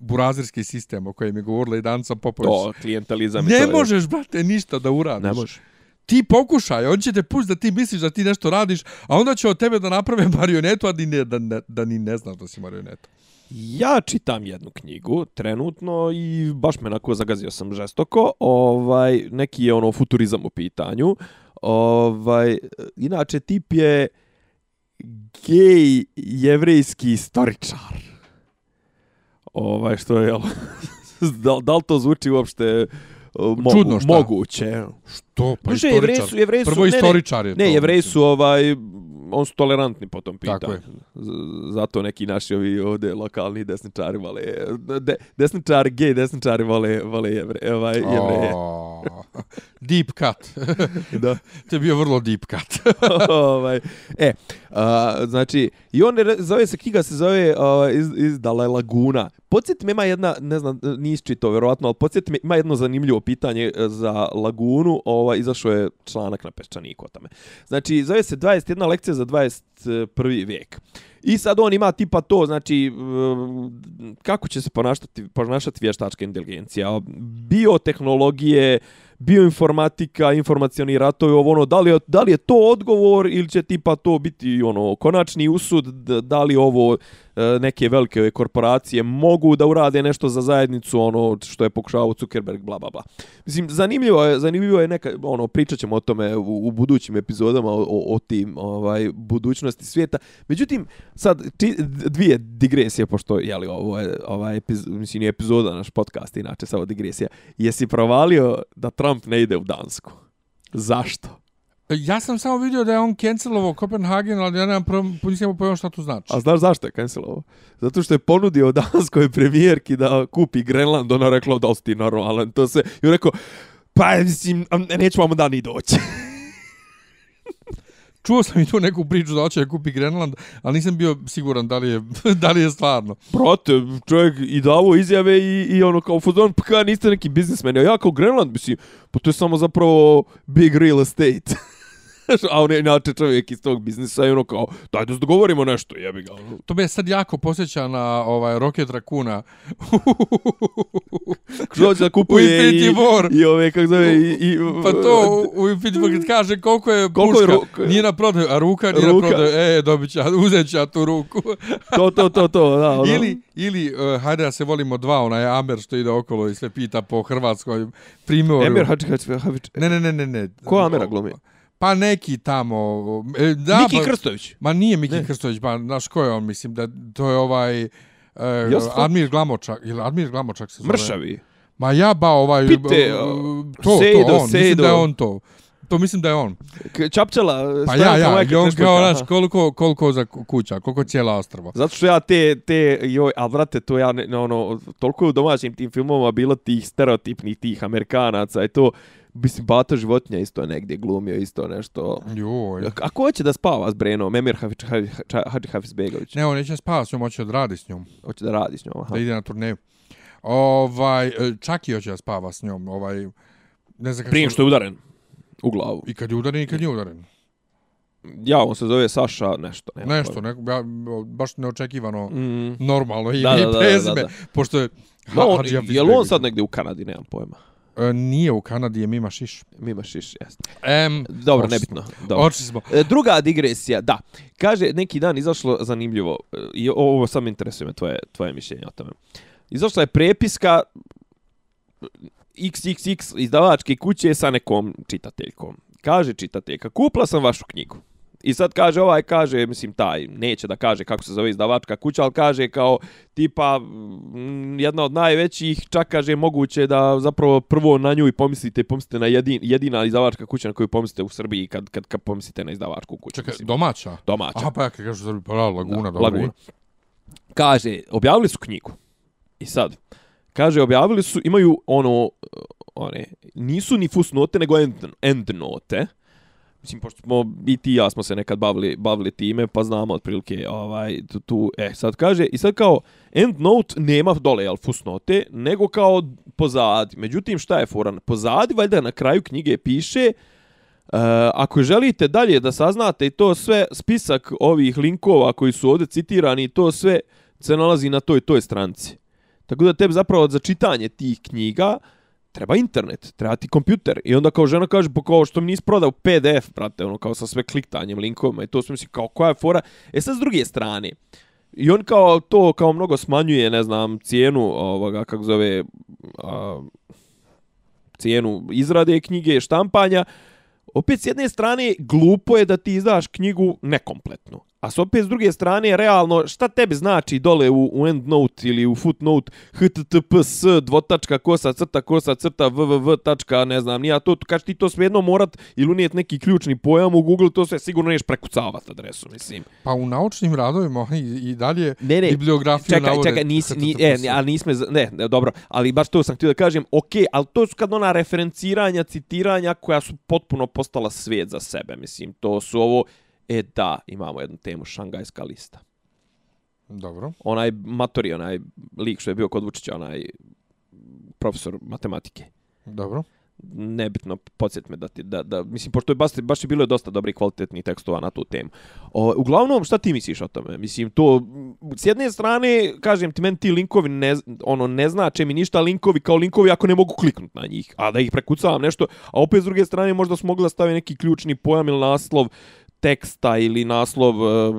Burazirski sistem o kojem je govorila i Danca Popović. To, klientalizam. Ne možeš, brate, ništa da uradiš. Ne možeš ti pokušaj, on će te pustiti da ti misliš da ti nešto radiš, a onda će od tebe da naprave marionetu, a ni ne, da, ne, da ni ne znaš da si marioneta. Ja čitam jednu knjigu trenutno i baš me nako zagazio sam žestoko. Ovaj, neki je ono futurizam u pitanju. Ovaj, inače, tip je gej jevrejski istoričar. Ovaj, što je, da, da li to zvuči uopšte mo Čudno šta? moguće. Što? Pa Duže, jevreji su, jevreji su, Prvo istoričar je ne, to. Ne, jevreji su ovaj, on su tolerantni po tom pitanju. Tako je. Zato neki naši ovi ovde lokalni desničari vale, de, desničari, gej desničari vale, vale jevre, ovaj, jevreje. Oh, deep cut. da. to je bio vrlo deep cut. ovaj, e, a, znači, i on zove se, knjiga se zove a, iz, iz Dalaj Laguna. Podsjeti me, ima jedna, ne znam, nisi čito, verovatno, ali podsjeti me, ima jedno zanimljivo pitanje e, za Lagunu, ovaj, izašao je članak na Peščaniku o tome. Znači, zove se 21 lekcija za 21. vijek. I sad on ima tipa to, znači, e, kako će se ponašati, ponašati vještačka inteligencija, biotehnologije, bioinformatika, informacioni ratovi, ovo ono, da li, je, da li je to odgovor ili će tipa to biti ono konačni usud, da li ovo e, neke velike korporacije mogu da urade nešto za zajednicu ono što je pokušao Zuckerberg bla bla bla. Mislim zanimljivo je zanimljivo je neka ono pričaćemo o tome u, u budućim epizodama o, o, tim ovaj budućnosti svijeta. Međutim sad či, dvije digresije pošto je li ovo je ovaj epiz, mislim je epizoda naš podcast inače samo digresija. Jesi provalio da Trump ne ide u Dansku? Zašto? Ja sam samo vidio da je on cancelovao Kopenhagen, ali ja nemam prvom, nisam pojao šta to znači. A znaš zašto je cancelovao? Zato što je ponudio danskoj premijerki da kupi Grenland, ona rekla da osti normalan, to se, i on rekao, pa mislim, neću vam da ni doći. Čuo sam i tu neku priču da hoće da kupi Grenland, ali nisam bio siguran da li je, da li je stvarno. Brate, čovjek i davo izjave i, i ono kao fuzon, pa kao niste neki biznismeni, a ja kao Grenland, mislim, pa to je samo zapravo big real estate. a on je inače čovjek iz tog biznisa i ono kao, daj da se dogovorimo nešto, jebi ga. Ono. To me sad jako posjeća na ovaj Rocket Raccoona. Što će da kupuje i, i ove, kako zove, i, i, Pa to u Infinity War kad kaže koliko je koliko puška, je ruka, nije na prodaju, a ruka nije ruka. na prodaju, e, dobit ću, uzet ću tu ruku. to, to, to, to, da. Ono. Ili, ili uh, hajde da se volimo dva, onaj Amer što ide okolo i sve pita po Hrvatskoj primjeru. Hači, hači, hači. Ne, ne, ne, ne. ne. Ko Amera glumi? Pa neki tamo... E, da, Miki pa, Krstović. Ma nije Miki ne. Krstović, pa znaš ko je on, mislim, da to je ovaj... E, Admir Glamočak, ili Admir Glamočak se zove. Mršavi. Ma ja ba ovaj... Pite, to, Sejdo, to, on, Sejdo. mislim da je on to. To mislim da je on. K- Čapčala, Pa ja, ja, i on kao, znaš, koliko, koliko za kuća, koliko cijela ostrava. Zato što ja te, te, joj, a brate, to ja, ne, ono, toliko u domaćim tim filmovima bilo tih stereotipnih tih Amerikanaca i to, mislim, Bata životinja isto je negdje glumio, isto nešto. Joj. A ko hoće da spava s Brenom? Emir Hafiz, Hafiz, Hadži Hafizbegović. Ne, on neće spavati s njom, hoće da radi s njom, Hoće da radi s njom, aha. da ide na turneju. Ovaj, e, čak i hoće da spava s njom, ovaj, ne znam kako... Prije što je udaren u glavu. I kad je udaren i kad nije udaren. Ja, on se zove Saša nešto. nemam Nešto, neko, ja, baš neočekivano, Mm. normalno ime Da, da, i da, da, prezime, da. pošto je... No, on, je li on sad negdje u Kanadi, nemam pojma. E, nije u Kanadi, je Mima Šiš. Mima šiš, jeste. Em, Dobro, nebitno. Dobro. Oči smo. E, Druga digresija, da. Kaže, neki dan izašlo zanimljivo, e, i ovo sam interesuje me tvoje, tvoje mišljenje o tome. Izašla je prepiska XXX izdavačke kuće sa nekom čitateljkom. Kaže čitateljka, kupla sam vašu knjigu. I sad kaže ovaj, kaže, mislim, taj, neće da kaže kako se zove izdavačka kuća, ali kaže kao, tipa, mm, jedna od najvećih, čak kaže, moguće da zapravo prvo na nju i pomislite, pomislite na jedin, jedina izdavačka kuća na koju pomislite u Srbiji kad, kad, kad pomislite na izdavačku kuću. Čekaj, mislim. domaća? domaća. Aha, pa ja kažu Srbi, pa Laguna, Da, dobro. Laguna. Kaže, objavili su knjigu. I sad, kaže, objavili su, imaju ono, one, nisu ni fusnote, nego end, endnote. Mislim, pošto smo, i ti i ja smo se nekad bavili, bavili time, pa znamo otprilike, ovaj, tu, tu, e, sad kaže, i sad kao, endnote nema dole, jel, fusnote, nego kao pozadi. Međutim, šta je foran? Pozadi, valjda na kraju knjige piše, Uh, ako želite dalje da saznate i to sve, spisak ovih linkova koji su ovdje citirani, to sve se nalazi na toj toj stranci. Tako da tebi zapravo za čitanje tih knjiga treba internet, treba ti kompjuter. I onda kao žena kaže, pa kao što mi nisi prodao PDF, brate, ono kao sa sve kliktanjem linkovima i to sve mislim kao koja je fora. E sad s druge strane, i on kao to kao mnogo smanjuje, ne znam, cijenu ovoga, kako zove, a, cijenu izrade knjige, štampanja, opet s jedne strane glupo je da ti izdaš knjigu nekompletnu. A s opet s druge strane, realno, šta tebi znači dole u, u endnote ili u footnote https dvotačka kosa crta kosa crta www tačka ne znam nija to, kaš ti to svejedno morat ili unijet neki ključni pojam u Google, to sve sigurno neš prekucavat adresu, mislim. Pa u naučnim radovima oni i dalje Ne, ne, bibliografiju čekaj, navode. čekaj, nis, ni, e, ali nisme, ne, ne, dobro, ali baš to sam htio da kažem, ok, ali to su kad ona referenciranja, citiranja koja su potpuno postala svijet za sebe, mislim, to su ovo, e da, imamo jednu temu, šangajska lista. Dobro. Onaj matori, onaj lik što je bio kod Vučića, onaj profesor matematike. Dobro. nebitno, podsjet me da ti, da, da, mislim, pošto je baš, baš je bilo dosta dobrih kvalitetnih tekstova na tu temu. O, uglavnom, šta ti misliš o tome? Mislim, to, s jedne strane, kažem ti, meni ti linkovi ne, ono, ne znače mi ništa linkovi kao linkovi ako ne mogu kliknut na njih, a da ih prekucavam nešto, a opet s druge strane možda su mogli da stave neki ključni pojam ili naslov teksta ili naslov uh,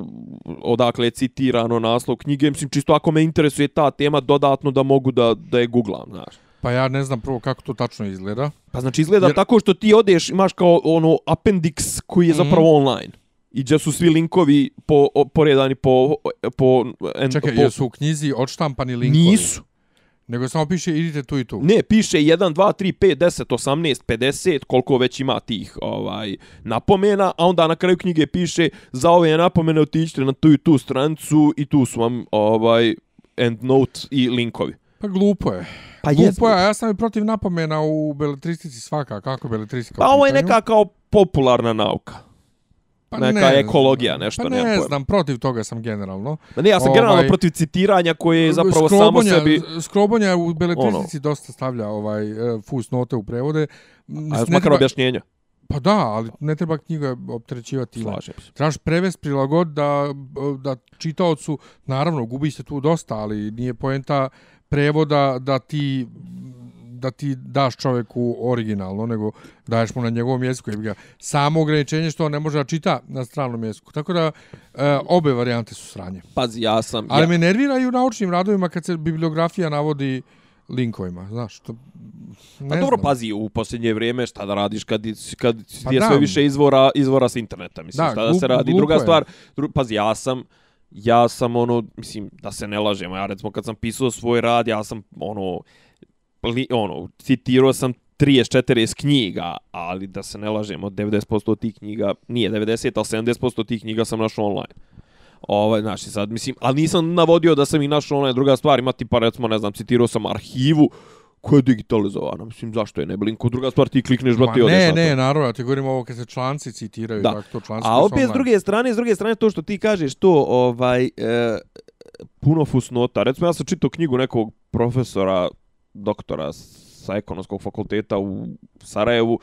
odakle je citirano naslov knjige, mislim čisto ako me interesuje ta tema dodatno da mogu da, da je googlam, znaš. Pa ja ne znam prvo kako to tačno izgleda. Pa znači izgleda Jer- tako što ti odeš, imaš kao ono appendix koji je Mhm. zapravo online. I gdje su svi linkovi po, o, poredani po... po en, Čekaj, po, jesu u knjizi odštampani linkovi? Nisu. Nego samo piše idite tu i tu. Ne, piše 1, 2, 3, 5, 10, 18, 50, koliko već ima tih ovaj napomena, a onda na kraju knjige piše za ove napomene otiđite na tu i tu stranicu i tu su vam ovaj endnote i linkovi. Pa glupo je. Pa Glupo je, a ja sam i protiv napomena u beletristici svaka. Kako je beletristika Pa ovo je neka kao popularna nauka. Pa neka ne ekologija, nešto, Pa ne pojma. znam, protiv toga sam generalno. Ma Ne, ja sam Ovaj, generalno protiv citiranja koje je zapravo samo sebi... Skrobonja u beletristici Ono. dosta stavlja ovaj uh, fusnote u prevode. A ne makar treba- objašnjenja. Pa da, ali ne treba knjiga opterećivati time. Slažem se. Trebaš prevest prilagod da, da čitaocu, naravno, gubi se tu dosta, ali nije poenta prevoda da ti da ti daš čoveku originalno, nego daješ mu na njegovom jeziku. Jer ga samo ograničenje što on ne može da čita na stranom jeziku. Tako da e, obe varijante su sranje. Pazi, ja sam... Ali ja, me nervira i u naučnim radovima kad se bibliografija navodi linkovima, znaš, to ne Pa dobro, znam. pazi, u posljednje vrijeme šta da radiš kad, kad Pa pa je da. sve više izvora, izvora s interneta, mislim, Da, šta da se radi. Druga je. stvar, dru, pazi, ja sam, ja sam ono, mislim, da se ne lažemo, ja recimo kad sam pisao svoj rad, ja sam ono, li, ono, citirao sam 30-40 knjiga, ali da se ne lažemo, 90% od tih knjiga, nije 90, ali 70% od tih knjiga sam našao online. Ovaj, znači sad, mislim, ali nisam navodio da sam ih našao online, druga stvar, ima tipa, recimo, ne znam, citirao sam arhivu, koja je digitalizovana, mislim, zašto je ne bilim, kod druga stvar ti klikneš, brati, odeš. Ne, ne, naravno, ti govorim ovo kad se članci citiraju, da. tako to članci. A opet s druge strane, s druge strane, to što ti kažeš, to, ovaj, e, puno fusnota. Recimo, ja sam čitao knjigu nekog profesora, doktora sa ekonomskog fakulteta u Sarajevu,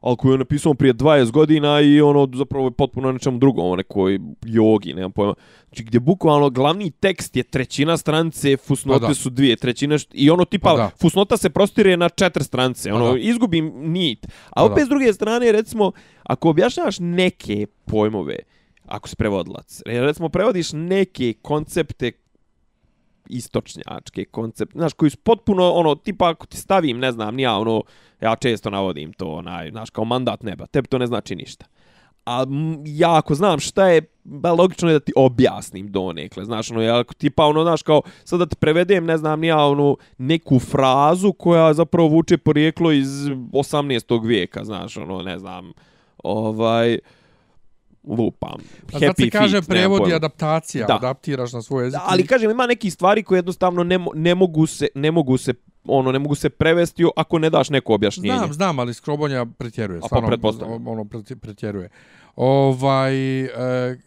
ali koju je napisao prije 20 godina i ono zapravo je potpuno nečem drugom, nekoj jogi, nemam pojma. Znači gdje bukvalno glavni tekst je trećina strance, fusnote pa su dvije trećine i ono tipa pa fusnota se prostire na četiri strance, pa ono da. izgubim nit. A opet s druge strane recimo ako objašnjavaš neke pojmove, ako si prevodilac, recimo prevodiš neke koncepte istočnjačke koncept, znaš, koji su potpuno, ono, tipa, ako ti stavim, ne znam, nija, ono, ja često navodim to, onaj, znaš, kao mandat neba, tebi to ne znači ništa. A ja ako znam šta je, ba, logično je da ti objasnim donekle, znaš, ono, ja, tipa, ono, znaš, kao, sad da ti prevedem, ne znam, nija, ono, neku frazu koja zapravo vuče porijeklo iz 18. vijeka, znaš, ono, ne znam, ovaj, lupam. A sad se kaže prevod i adaptacija, da. adaptiraš na svoj jezik. ali kažem, ima neki stvari koje jednostavno ne, ne, mogu se, ne mogu se ono ne mogu se prevesti ako ne daš neko objašnjenje. Znam, znam, ali skrobonja pretjeruje. A pa pretpostavljam. Ono pretjeruje. Ovaj, e,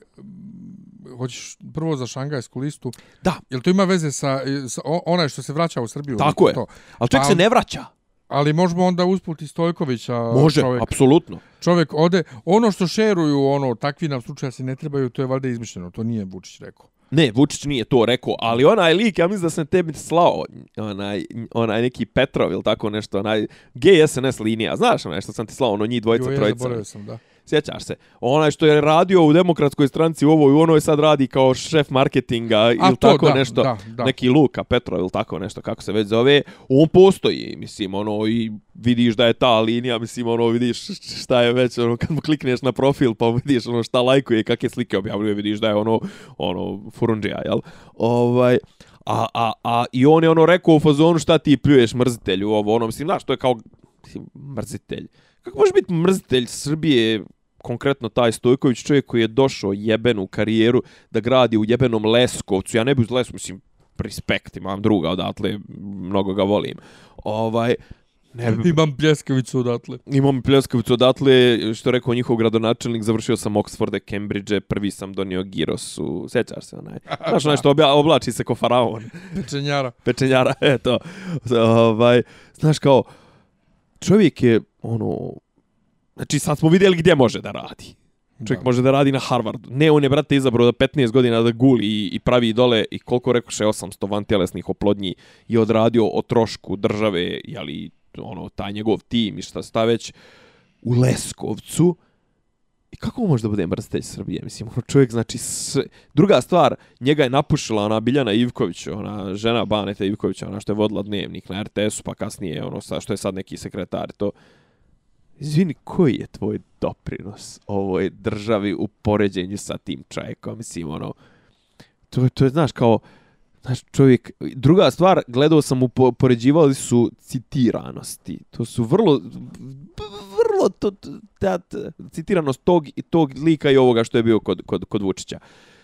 hoćeš prvo za šangajsku listu? Da. Jel to ima veze sa, sa onaj što se vraća u Srbiju? Tako je. To? Ali čovjek pa, se ne vraća. Ali možemo onda usputi Stojkovića. Može, čovjek, apsolutno. Čovjek ode, ono što šeruju, ono, takvi nam slučaja se ne trebaju, to je valjda izmišljeno, to nije Vučić rekao. Ne, Vučić nije to rekao, ali onaj lik, ja mislim da sam tebi slao, onaj, onaj neki Petrov ili tako nešto, onaj GSNS linija, znaš ono što sam ti slao, ono njih dvojica, trojica. Jo, ja zaboravio sam, da. Sjećaš se? Onaj što je radio u demokratskoj stranci u ovoj, u onoj sad radi kao šef marketinga ili tako da, nešto. Da, da. Neki Luka Petro ili tako nešto, kako se već zove. On postoji, mislim, ono, i vidiš da je ta linija, mislim, ono, vidiš šta je već, ono, kad mu klikneš na profil, pa vidiš ono šta lajkuje, kakve slike objavljuje, vidiš da je ono, ono, furunđija, jel? Ovaj, a, a, a, i on je ono rekao u fazonu šta ti pljuješ mrzitelju, ovo, ono, mislim, znaš, to je kao, mislim, mrzitelj. Kako može biti mrzitelj Srbije, konkretno taj Stojković, čovjek koji je došao jebenu karijeru da gradi u jebenom Leskovcu, ja ne bih uz Leskovcu, mislim, respekt, imam druga odatle, mnogo ga volim. Ovaj, ne. Imam pljeskavicu odatle. Imam pljeskavicu odatle, što je rekao njihov gradonačelnik, završio sam Oxforde, Cambridge, prvi sam donio Girosu, sjećaš se onaj. Znaš onaj što oblači se ko faraon. Pečenjara. Pečenjara, eto. Ovaj, znaš kao, čovjek je, ono, znači sad smo vidjeli gdje može da radi. Čovjek da. može da radi na Harvardu. Ne, on je, brate, izabrao da 15 godina da guli i, i pravi dole i koliko rekoše 800 vantjelesnih oplodnji i odradio o trošku države, jeli, ono, taj njegov tim i šta sta već u Leskovcu. I kako može da bude mrzitelj Srbije? Mislim, ono čovjek, znači, s... druga stvar, njega je napušila ona Biljana Ivković, ona žena Baneta Ivkovića, ona što je vodila dnevnik na RTS-u, pa kasnije, ono, sa, što je sad neki sekretar, to. Izvini, koji je tvoj doprinos ovoj državi u poređenju sa tim čovjekom? Mislim, ono, to, to je, znaš, kao, znaš, čovjek, druga stvar, gledao sam, upoređivali su citiranosti. To su vrlo, vrlo, to, ta, citiranost tog, tog lika i ovoga što je bio kod, kod, kod Vučića.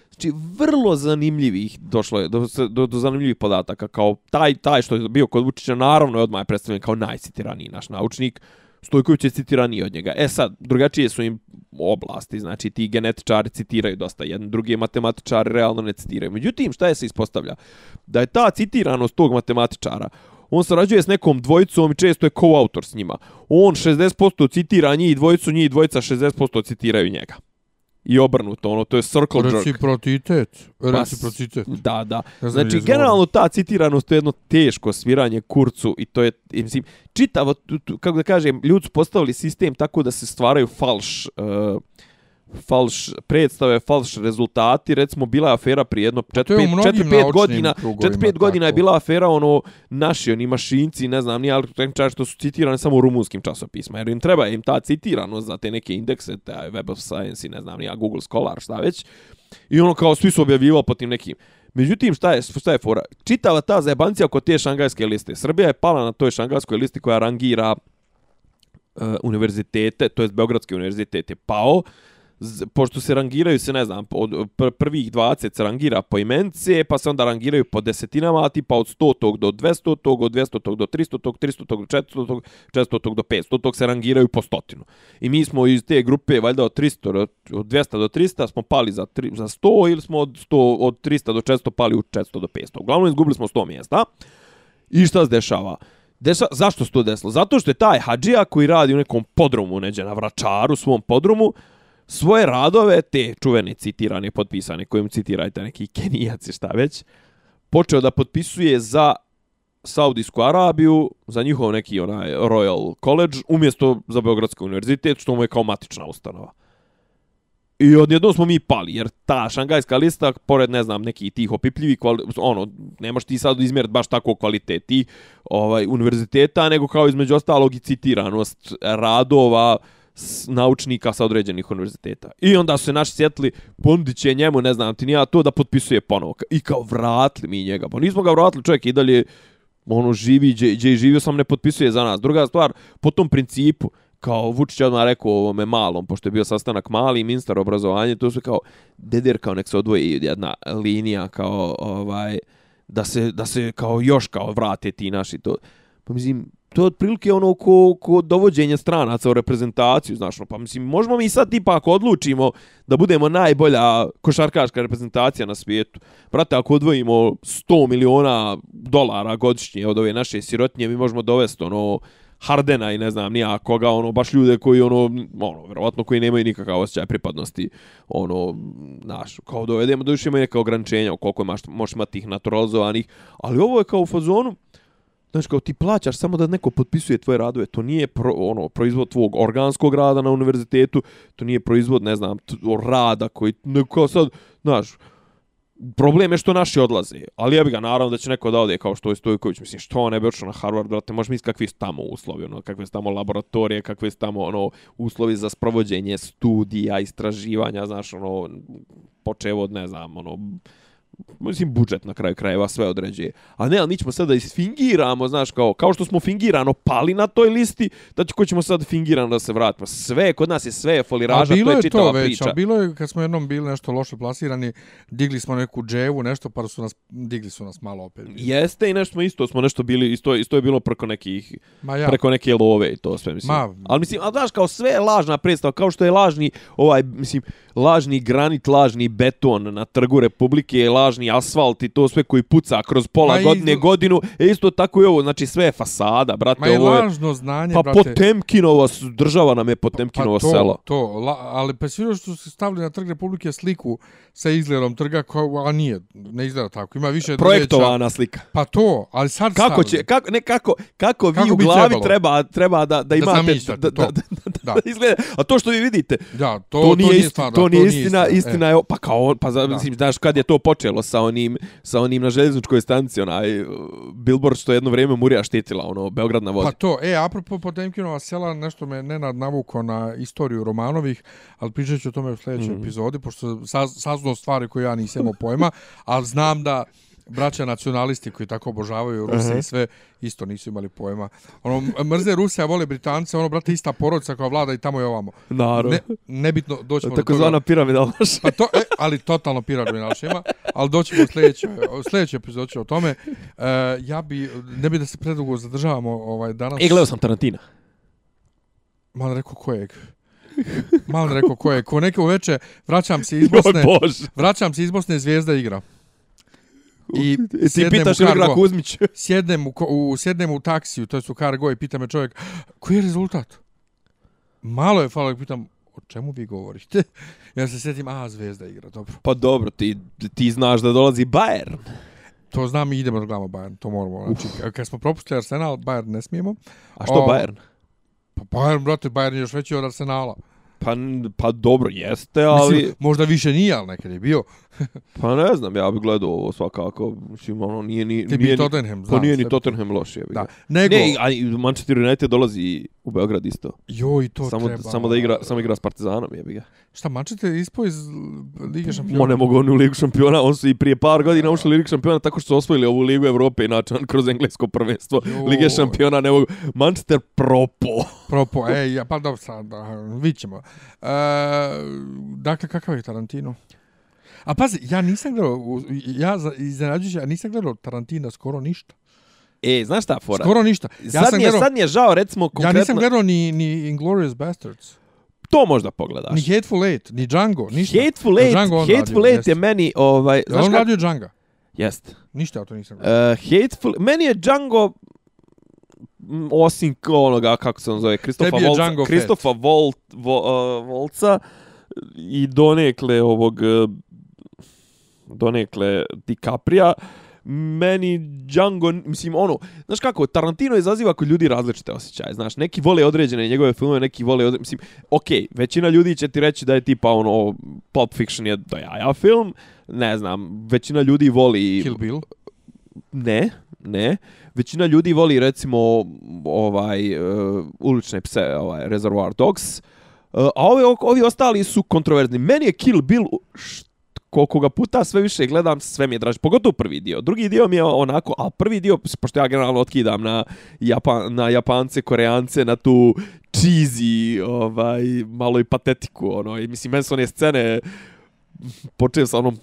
Znači, vrlo zanimljivih, došlo je do, do, do zanimljivih podataka, kao taj, taj što je bio kod Vučića, naravno je odmah predstavljen kao najcitiraniji naš naučnik, Stojković je citiraniji od njega. E sad, drugačije su im oblasti, znači ti genetičari citiraju dosta, jedan drugi matematičari realno ne citiraju. Međutim, šta je se ispostavlja? Da je ta citiranost tog matematičara, on sarađuje s nekom dvojicom i često je co-autor s njima. On 60% citira njih dvojicu, njih dvojica 60% citiraju njega i obrnuto, ono, to je circle jerk. Reciprocitet. Pa Reciprocitet. Da, da. Znači, generalno ta citiranost je jedno teško sviranje kurcu i to je, mislim, čitavo, kako da kažem, ljudi su postavili sistem tako da se stvaraju falš, uh, falš predstave, falš rezultati. Recimo, bila je afera prije jedno 4-5 godina. 4-5 godina je bila afera, ono, naši, oni mašinci, ne znam, nije, ali tehničari što su citirani samo u rumunskim časopisma. Jer im treba im ta citiranost za te neke indekse, te Web of Science i ne znam, nije, Google Scholar, šta već. I ono, kao, svi su objavljivali po tim nekim. Međutim, šta je, šta je fora? Čitava ta zajebancija oko te šangajske liste. Srbija je pala na toj šangajskoj listi koja rangira uh, univerzitete, to jest Beogradski univerzitet je pao, pošto se rangiraju se, ne znam, od pr prvih 20 se rangira po imence, pa se onda rangiraju po desetinama, tipa od 100 tog do 200 tog, od 200 tog do 300 tog, 300 tog do 400 tog, 400 tog do 500 tog se rangiraju po stotinu. I mi smo iz te grupe, valjda od 300, od 200 do 300 smo pali za, tri, za 100 ili smo od, 100, od 300 do 400 pali u 400 do 500. Uglavnom izgubili smo 100 mjesta. I šta se dešava? Deša, zašto se to desilo? Zato što je taj hađija koji radi u nekom podromu neđe na vračaru, svom podromu, svoje radove, te čuvene citirane, potpisane, kojim citirajte neki kenijaci, šta već, počeo da potpisuje za Saudijsku Arabiju, za njihov neki onaj Royal College, umjesto za Beogradski univerzitet, što mu je kao matična ustanova. I odjednom smo mi pali, jer ta šangajska lista, pored, ne znam, neki tih opipljivi, kvali, ono, nemaš ti sad izmjeriti baš tako kvaliteti ovaj, univerziteta, nego kao između ostalog i citiranost radova, naučnika sa određenih univerziteta. I onda su se naši sjetili, ponudit je njemu, ne znam ti nija, to da potpisuje ponovo. I kao vratili mi njega. Pa nismo ga vratili, čovjek i dalje ono živi, gdje, gdje živio sam, ne potpisuje za nas. Druga stvar, po tom principu, kao Vučić odmah rekao ovome malom, pošto je bio sastanak mali, ministar obrazovanja, to su kao, deder kao nek se odvoji jedna linija, kao ovaj, da se, da se kao još kao vrate ti naši to. Pa mislim, to je otprilike ono ko, ko dovođenje stranaca u reprezentaciju, znaš, no, pa mislim, možemo mi sad tipa ako odlučimo da budemo najbolja košarkaška reprezentacija na svijetu, brate, ako odvojimo 100 miliona dolara godišnje od ove naše sirotnje, mi možemo dovesti ono, Hardena i ne znam nija koga, ono, baš ljude koji, ono, ono, vjerovatno koji nemaju nikakav osjećaj pripadnosti, ono, znaš, kao dovedemo, da još imaju neka ograničenja koliko imaš, možeš imati tih naturalizovanih, ali ovo je kao u fazonu, Znaš, kao ti plaćaš samo da neko potpisuje tvoje radove, to nije pro, ono, proizvod tvog organskog rada na univerzitetu, to nije proizvod, ne znam, rada koji, neko sad, znaš, problem je što naši odlaze, ali ja bih ga naravno da će neko da ode kao što je Stojković, mislim, što ne bi očeo na Harvard, brate, možeš misliti kakvi su tamo uslovi, ono, kakve su tamo laboratorije, kakve su tamo, ono, uslovi za sprovođenje studija, istraživanja, znaš, ono, počevo od, ne znam, ono, mislim, budžet na kraju krajeva sve određuje. A ne, ali mi ćemo sad da isfingiramo, znaš, kao, kao što smo fingirano pali na toj listi, da ko ćemo sad fingirano da se vratimo. Sve, kod nas je sve foliraža, to je čitava to priča. A bilo je, kad smo jednom bili nešto loše plasirani, digli smo neku dževu, nešto, pa su nas, digli su nas malo opet. Jeste i nešto smo isto, smo nešto bili, isto, isto je bilo preko nekih, ja. preko neke love i to sve, mislim. Ma, ali mislim, ali znaš, kao sve je lažna predstava, kao što je lažni, ovaj, mislim, lažni granit, lažni beton na trgu Republike, lažni asfalt i to sve koji puca kroz pola Ma godine, iz... godinu. E isto tako i ovo, znači sve je fasada, brate. Ma ovo je... lažno znanje, pa brate. Pa Potemkinova, država nam je Potemkinova pa, pa to, selo. To, la, ali pa svi što su stavili na trg Republike sliku sa izgledom trga, ko, a nije, ne izgleda tako. Ima više Projektovana drveća. slika. Pa to, ali sad kako će, kako, ne, kako, kako, kako vi u glavi treba, treba da, da imate, da, da, da, da, da, da, izgleda. A to što vi vidite, da, to, to, nije, to nije stvarno. To nije istina, istina, e. je, pa kao, pa za, mislim, znaš, kad je to počelo sa onim, sa onim na željezničkoj stanciji, onaj uh, billboard što jedno vrijeme Murija štitila, ono, Beograd na vodi. Pa to, e, apropo Potemkinova sela, nešto me Nenad navuko na istoriju Romanovih, ali pričat ću o tome u sljedećoj mm. epizodi, pošto saz, saznao stvari koje ja nisam imao pojma, ali znam da braća nacionalisti koji tako obožavaju Ruse uh -huh. i sve, isto nisu imali pojma. Ono, mrze Rusija, vole Britance, ono, brate, ista porodica koja vlada i tamo i ovamo. Naravno. Ne, nebitno, doćemo Tako do zvana piramida Pa to, e, ali totalno piramida ima, ali doćemo u sljedećoj, sljedećoj epizod o tome. Uh, ja bi, ne bi da se predugo zadržavamo ovaj, danas. E, gledao sam Tarantina. Malo rekao kojeg? Malo rekao kojeg? Ko neke uveče, vraćam se iz Bosne. vraćam se iz Bosne, zvijezda igra. I ti pitaš ili igra Kuzmić? Sjednem u, u, sjednem u taksiju, to je su Cargo, i pita me čovjek, koji je rezultat? Malo je falo, pitam, o čemu vi govorite? Ja se sjetim, a, Zvezda igra, dobro. Pa dobro, ti, ti znaš da dolazi Bayern. To znam i idemo da gledamo Bayern, to moramo. Znači, kad smo propustili Arsenal, Bayern ne smijemo. A što o, Bayern? Pa Bayern, brate, Bayern je još veći od Arsenala. Pa, pa dobro, jeste, ali... Mislim, možda više nije, ali nekad je bio. pa ne znam, ja bih gledao ovo svakako. Mislim, ono, nije ni... Ti nije, Tottenham, Pa znam. nije ni. Tottenham loš, je. Da. Nego, Ne, a i Manchester United dolazi u Beograd isto. joj, to samo, treba. samo da igra, samo igra s Partizanom, jebi ga. Šta, Manchester ispao iz Lige šampiona? Mo ne mogu oni u Ligu šampiona, on su i prije par godina ušli u Ligu šampiona tako što su osvojili ovu Ligu Evrope inače kroz englesko prvenstvo. Joj. Lige šampiona ne mogu. Manchester propo. Propo, ej, ja, pa dobro sad, da, vidit ćemo. E, dakle, kakav je Tarantino? A pazi, ja nisam gledao, ja iznenađujući, ja nisam gledao Tarantina skoro ništa. E, znaš šta fora? Skoro ništa. Ja sad, sam mi je, gledao, sad mi je žao, recimo, ja konkretno... nisam gledao ni, ni Inglourious Bastards, To možda pogledaš. ni Hateful Eight, ni Django, ništa. Hateful Eight, Django on Hateful radio, Eight je meni, ovaj... Jel on kak- radio Django? Jest. Ništa ja to nisam gledao. Uh, hateful, meni je Django osim onoga kako se on zove Kristofa Volca, Kristofa Volt, vo, uh, Volca i donekle ovog uh, donekle DiCapria. Meni Django, mislim, ono, znaš kako, Tarantino izaziva kod ljudi različite osjećaje, znaš, neki vole određene njegove filmove, neki vole, odre... mislim, okej, okay, većina ljudi će ti reći da je tipa, ono, Pulp Fiction je do jaja film, ne znam, većina ljudi voli... Kill Bill. Ne, ne. Većina ljudi voli recimo ovaj uh, ulične pse, ovaj Reservoir Dogs. Uh, a ovi ovi ostali su kontroverzni. Meni je Kill Bill št, koliko ga puta sve više gledam, sve mi je draži. Pogotovo prvi dio. Drugi dio mi je onako, a prvi dio, pošto ja generalno otkidam na, Japan, na Japance, Koreance, na tu cheesy, ovaj, malo i patetiku, ono, i mislim, meni su one scene, počeo sa onom,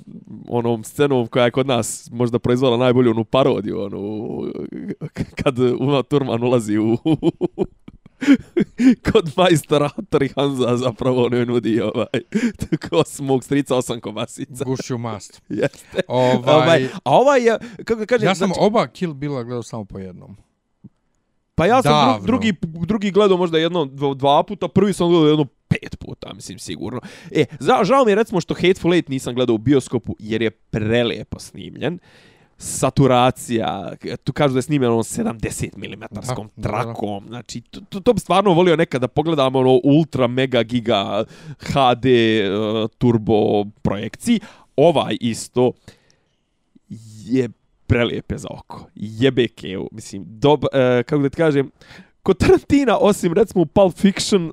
onom scenom koja je kod nas možda proizvala najbolju onu parodiju, onu, kad Uma Thurman ulazi u, kod majstora Hattori Hanza zapravo on joj nudi ovaj, tako smog strica osam kobasica. Gušću mast. Jeste. Ovaj, Ovaj, a ovaj je, kako kažem, ja sam znači, oba Kill Billa gledao samo po jednom. Pa ja sam davno. dru, drugi, drugi gledao možda jedno, dva, dva puta, prvi sam gledao jedno pet puta, mislim, sigurno. E, za, žao mi je recimo što Hateful Eight nisam gledao u bioskopu, jer je prelijepo snimljen. Saturacija, tu kažu da je snimljen onom 70 mm Da, da, da. trakom, znači, to, to, to bi stvarno volio nekad da pogledam ono ultra mega giga HD uh, turbo projekciji. Ovaj isto je prelijepe za oko. Jebeke. Mislim, dob, e, kako da ti kažem, kod Tarantina, osim recimo u Pulp Fiction, e,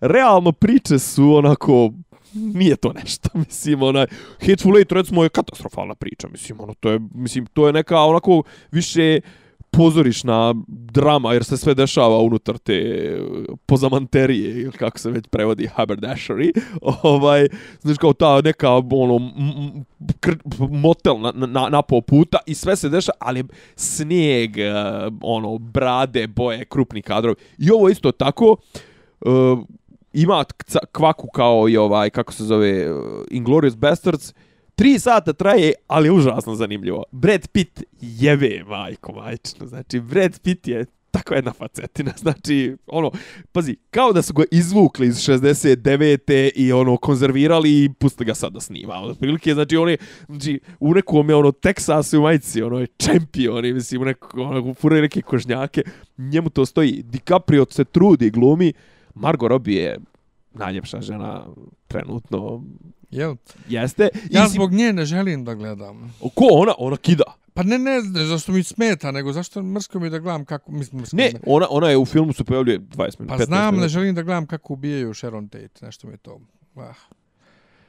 realno priče su onako nije to nešto, mislim, onaj, Hateful Eight, recimo, je katastrofalna priča, mislim, ono, to je, mislim, to je neka, onako, više pozorišna drama, jer se sve dešava unutar te pozamanterije, ili kako se već prevodi, haberdashery, ovaj, znaš, kao ta neka, ono, motel na, na, na pol puta i sve se dešava, ali snijeg, eh, ono, brade, boje, krupni kadrovi. I ovo isto tako, uh, ima kvaku kao i ovaj, kako se zove, Inglorious Inglourious Bastards, Tri sata traje, ali je užasno zanimljivo. Brad Pitt jebe, majko, majčno. Znači, Brad Pitt je tako jedna facetina. Znači, ono, pazi, kao da su ga izvukli iz 69. i ono, konzervirali i pustili ga sad da snima. Ono, prilike, znači, on je, znači, u nekom je, ono, Texas u majici, ono je čempion, i mislim, u neko, ono, furaju neke kožnjake. Njemu to stoji. DiCaprio se trudi, glumi. Margot Robbie je najljepša žena trenutno Jel? jeste. Ja I- zbog nje ne želim da gledam. Ko ona? Ona kida. Pa ne, ne, ne, zašto mi smeta, nego zašto mrsko mi da gledam kako... Mislim, mrsko Ne, mi- ona, ona je u filmu se pojavljuje 20 minuta. Pa 15 znam, ne minuta. želim da gledam kako ubijaju Sharon Tate, nešto mi je to... Ah.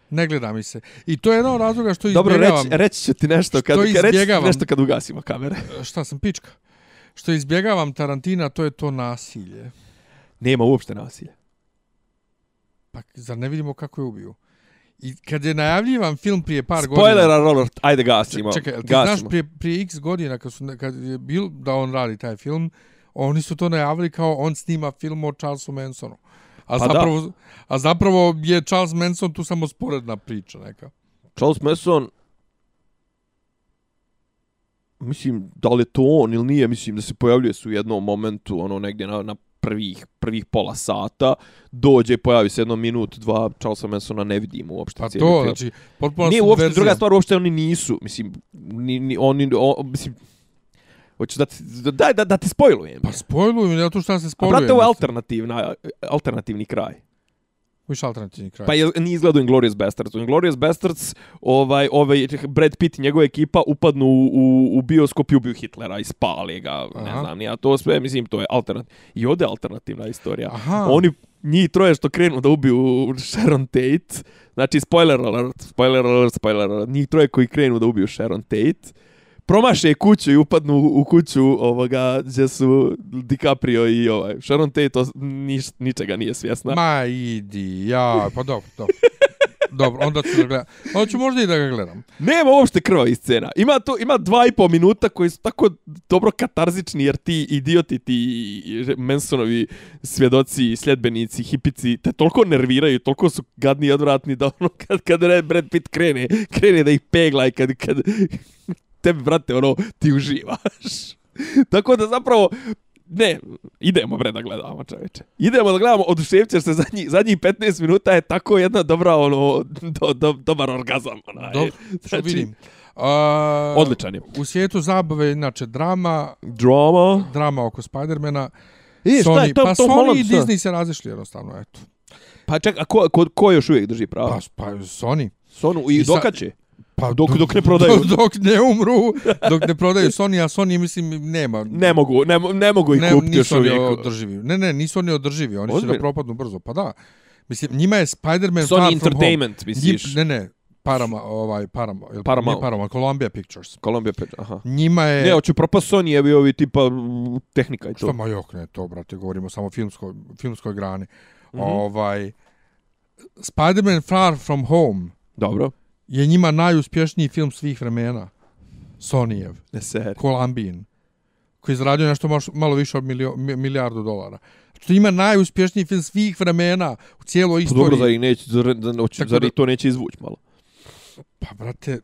Ne gleda mi se. I to je jedan od razloga što Dobro, izbjegavam... reći, reći ću ti nešto kad, reći izbjegavam? nešto kad ugasimo kamere. Šta sam pička? Što izbjegavam Tarantina, to je to nasilje. Nema uopšte nasilja. Pa zar ne vidimo kako je ubiju? I kad je najavljivan film prije par godina... Spoiler alert, ajde gasimo. Čekaj, ti gasimo. znaš prije, prije x godina kad, su, kad je bil da on radi taj film, oni su to najavili kao on snima film o Charlesu Mansonu. A, Pa da. zapravo, a zapravo je Charles Manson tu samo sporedna priča neka. Charles Manson mislim, da li je to on ili nije, mislim da se pojavljuje su u jednom momentu, ono negdje na, na prvih, prvih pola sata, dođe, pojavi se jedno minut, dva, Charlesa Mansona ne vidimo uopšte. Pa cijeli to, film. znači, potpuno Nije uopšte, subverzija. druga stvar, uopšte oni nisu, mislim, ni, ni, oni, o, mislim, hoćeš da ti, da, da, da ti spojlujem. Pa spojluju mi, ne to šta se A spojluje. brate, ovo je alternativna, alternativni kraj. Više alternativni kraj. Pa je, nije izgledao Inglourious Bastards. U Inglourious Bastards ovaj, ovaj, Brad Pitt i njegova ekipa upadnu u, u, u bioskop i ubiju Hitlera i spali ga, ne Aha. znam, ja to sve, mislim, to je alternativ. I ovdje je alternativna istorija. Aha. Oni, njih troje što krenu da ubiju Sharon Tate, znači, spoiler alert, spoiler alert, spoiler alert, njih troje koji krenu da ubiju Sharon Tate, promaše kuću i upadnu u kuću ovoga gdje su DiCaprio i ovaj Sharon Tate os, niš, ničega nije svjesna. Ma idi, ja, pa dobro, dobro. Dobro, onda ću da gledam. Onda ću možda i da ga gledam. Nema uopšte krvavi scena. Ima to ima dva i po minuta koji su tako dobro katarzični jer ti idioti, ti Mansonovi svjedoci, sljedbenici, hipici te toliko nerviraju, toliko su gadni i odvratni da ono kad, kad Red Brad Pitt krene, krene da ih pegla i kad, kad tebi, brate, ono, ti uživaš. tako da zapravo, ne, idemo bre da gledamo čoveče. Idemo da gledamo, oduševćeš se zadnji, zadnjih 15 minuta je tako jedna dobra, ono, do, do, dobar orgazam. Onaj. Dobro, što Znači, vidim. Uh, Odličan je. U svijetu zabave, inače, drama, Drama. drama oko Spidermana. E, šta Sony, je to? pa Tom Sony Holland, i šta? Disney se razišli jednostavno, eto. Pa ček, a ko, ko, ko još uvijek drži pravo? Pa, pa Sony. Sonu, i, i dokaće? Pa, Dok- dok ne prodaju. Dok, dok ne umru, dok ne prodaju Sony, a Sony, mislim, nema. Ne mogu, ne, ne mogu ih ne, kupiti još nisu oni uvijek. održivi. Ne, ne, nisu oni održivi. Oni će Ozbiljno? da propadnu brzo. Pa da. Mislim, njima je Spider-Man Sony Far From Home. Entertainment, misliš? Njim, ne, ne, Parama, ovaj, Parama, Paramount. Paramount. Paramount, Columbia Pictures. Columbia Pictures, aha. Njima je... Ne, hoću propast Sony, evi ovi tipa mm, tehnika i to. Šta ma jok, ne, to, brate, govorimo samo o filmskoj, filmskoj grani. Mhm. Ovaj, Spider-Man Far From Home Dobro. Je njima najuspješniji film svih vremena. Sonyjev, Ne ser. Columbin, koji je zaradio nešto malo više od milio, mi- milijardu dolara. Znači, to ima najuspješniji film svih vremena u cijeloj Pa dobro, zar istoriji. ih neće, zar, zar, Tako zar da- ih to neće izvući malo? Pa, brate,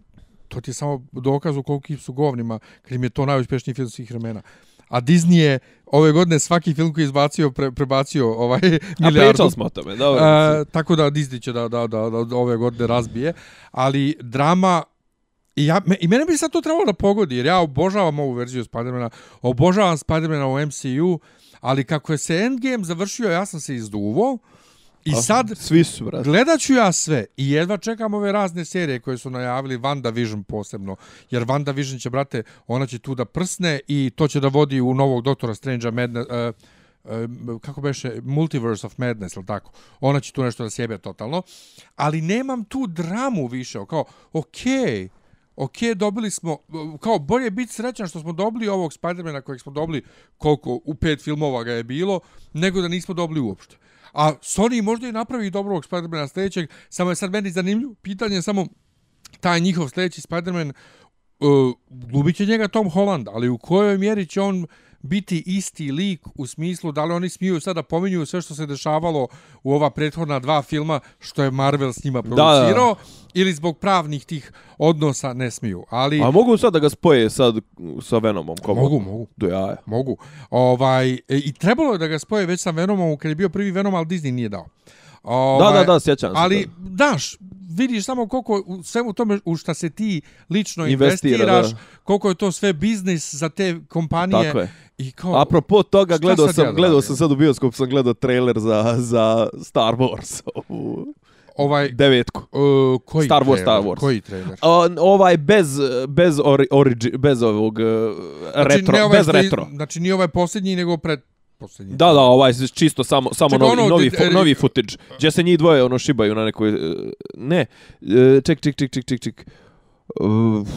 to ti je samo dokaz u koliki su govnima, kad im je to najuspješniji film svih vremena. A Disney je ove godine svaki film koji je izbacio, pre, prebacio ovaj A milijardu. pričali smo o tome, dobro. E, tako da Disney će da, da, da, da ove godine razbije. Ali drama I, ja, me, I mene bi sad to trebalo da pogodi, jer ja obožavam ovu verziju Spidermana, obožavam Spidermana u MCU, ali kako je se Endgame završio, ja sam se izduvo i sad Svi su, brate. gledat ću ja sve i jedva čekam ove razne serije koje su najavili WandaVision posebno, jer WandaVision će, brate, ona će tu da prsne i to će da vodi u novog Doktora Strange-a Madness, uh, uh, kako beše, Multiverse of Madness, ili tako. Ona će tu nešto da sjebe totalno, ali nemam tu dramu više, kao, okej, okay, ok, dobili smo, kao bolje biti srećan što smo dobili ovog Spidermana kojeg smo dobili koliko u pet filmova ga je bilo, nego da nismo dobili uopšte. A Sony možda i napravi dobrog Spidermana sljedećeg, samo je sad meni zanimljivo pitanje, samo taj njihov sljedeći Spiderman, e, uh, glubit će njega Tom Holland, ali u kojoj mjeri će on biti isti lik u smislu da li oni smiju sada pominju sve što se dešavalo u ova prethodna dva filma što je Marvel s njima producirao da. ili zbog pravnih tih odnosa ne smiju. Ali A mogu sad da ga spoje sad sa Venomom? Komo? mogu, mogu. Do jaja. Mogu. Ovaj, e, I trebalo je da ga spoje već sa Venomom kad je bio prvi Venom, ali Disney nije dao. Ovaj, Da, da, da, sjećam se. Ali, da. daš, vidiš samo koliko u svemu tome u šta se ti lično Investira, investiraš, da. koliko je to sve biznis za te kompanije. I kao, Apropo toga, gledao sam, ja da gledao sam sad u bioskopu, sam gledao trailer za, za Star Wars. ovaj, devetku. uh, koji Star Wars, trailer? Star Wars. Koji trailer? A, ovaj bez bez ori, origi, bez ovog uh, retro, ne ovaj bez retro. Znači nije ovaj posljednji, nego pred posljednji. Da, da, ovaj je čisto samo samo Čekaj, novi ono, novi, fo, e, novi footage. Gdje se njih dvoje ono šibaju na nekoj uh, ne. Uh, ček, ček, ček, ček, ček, ček. Uh,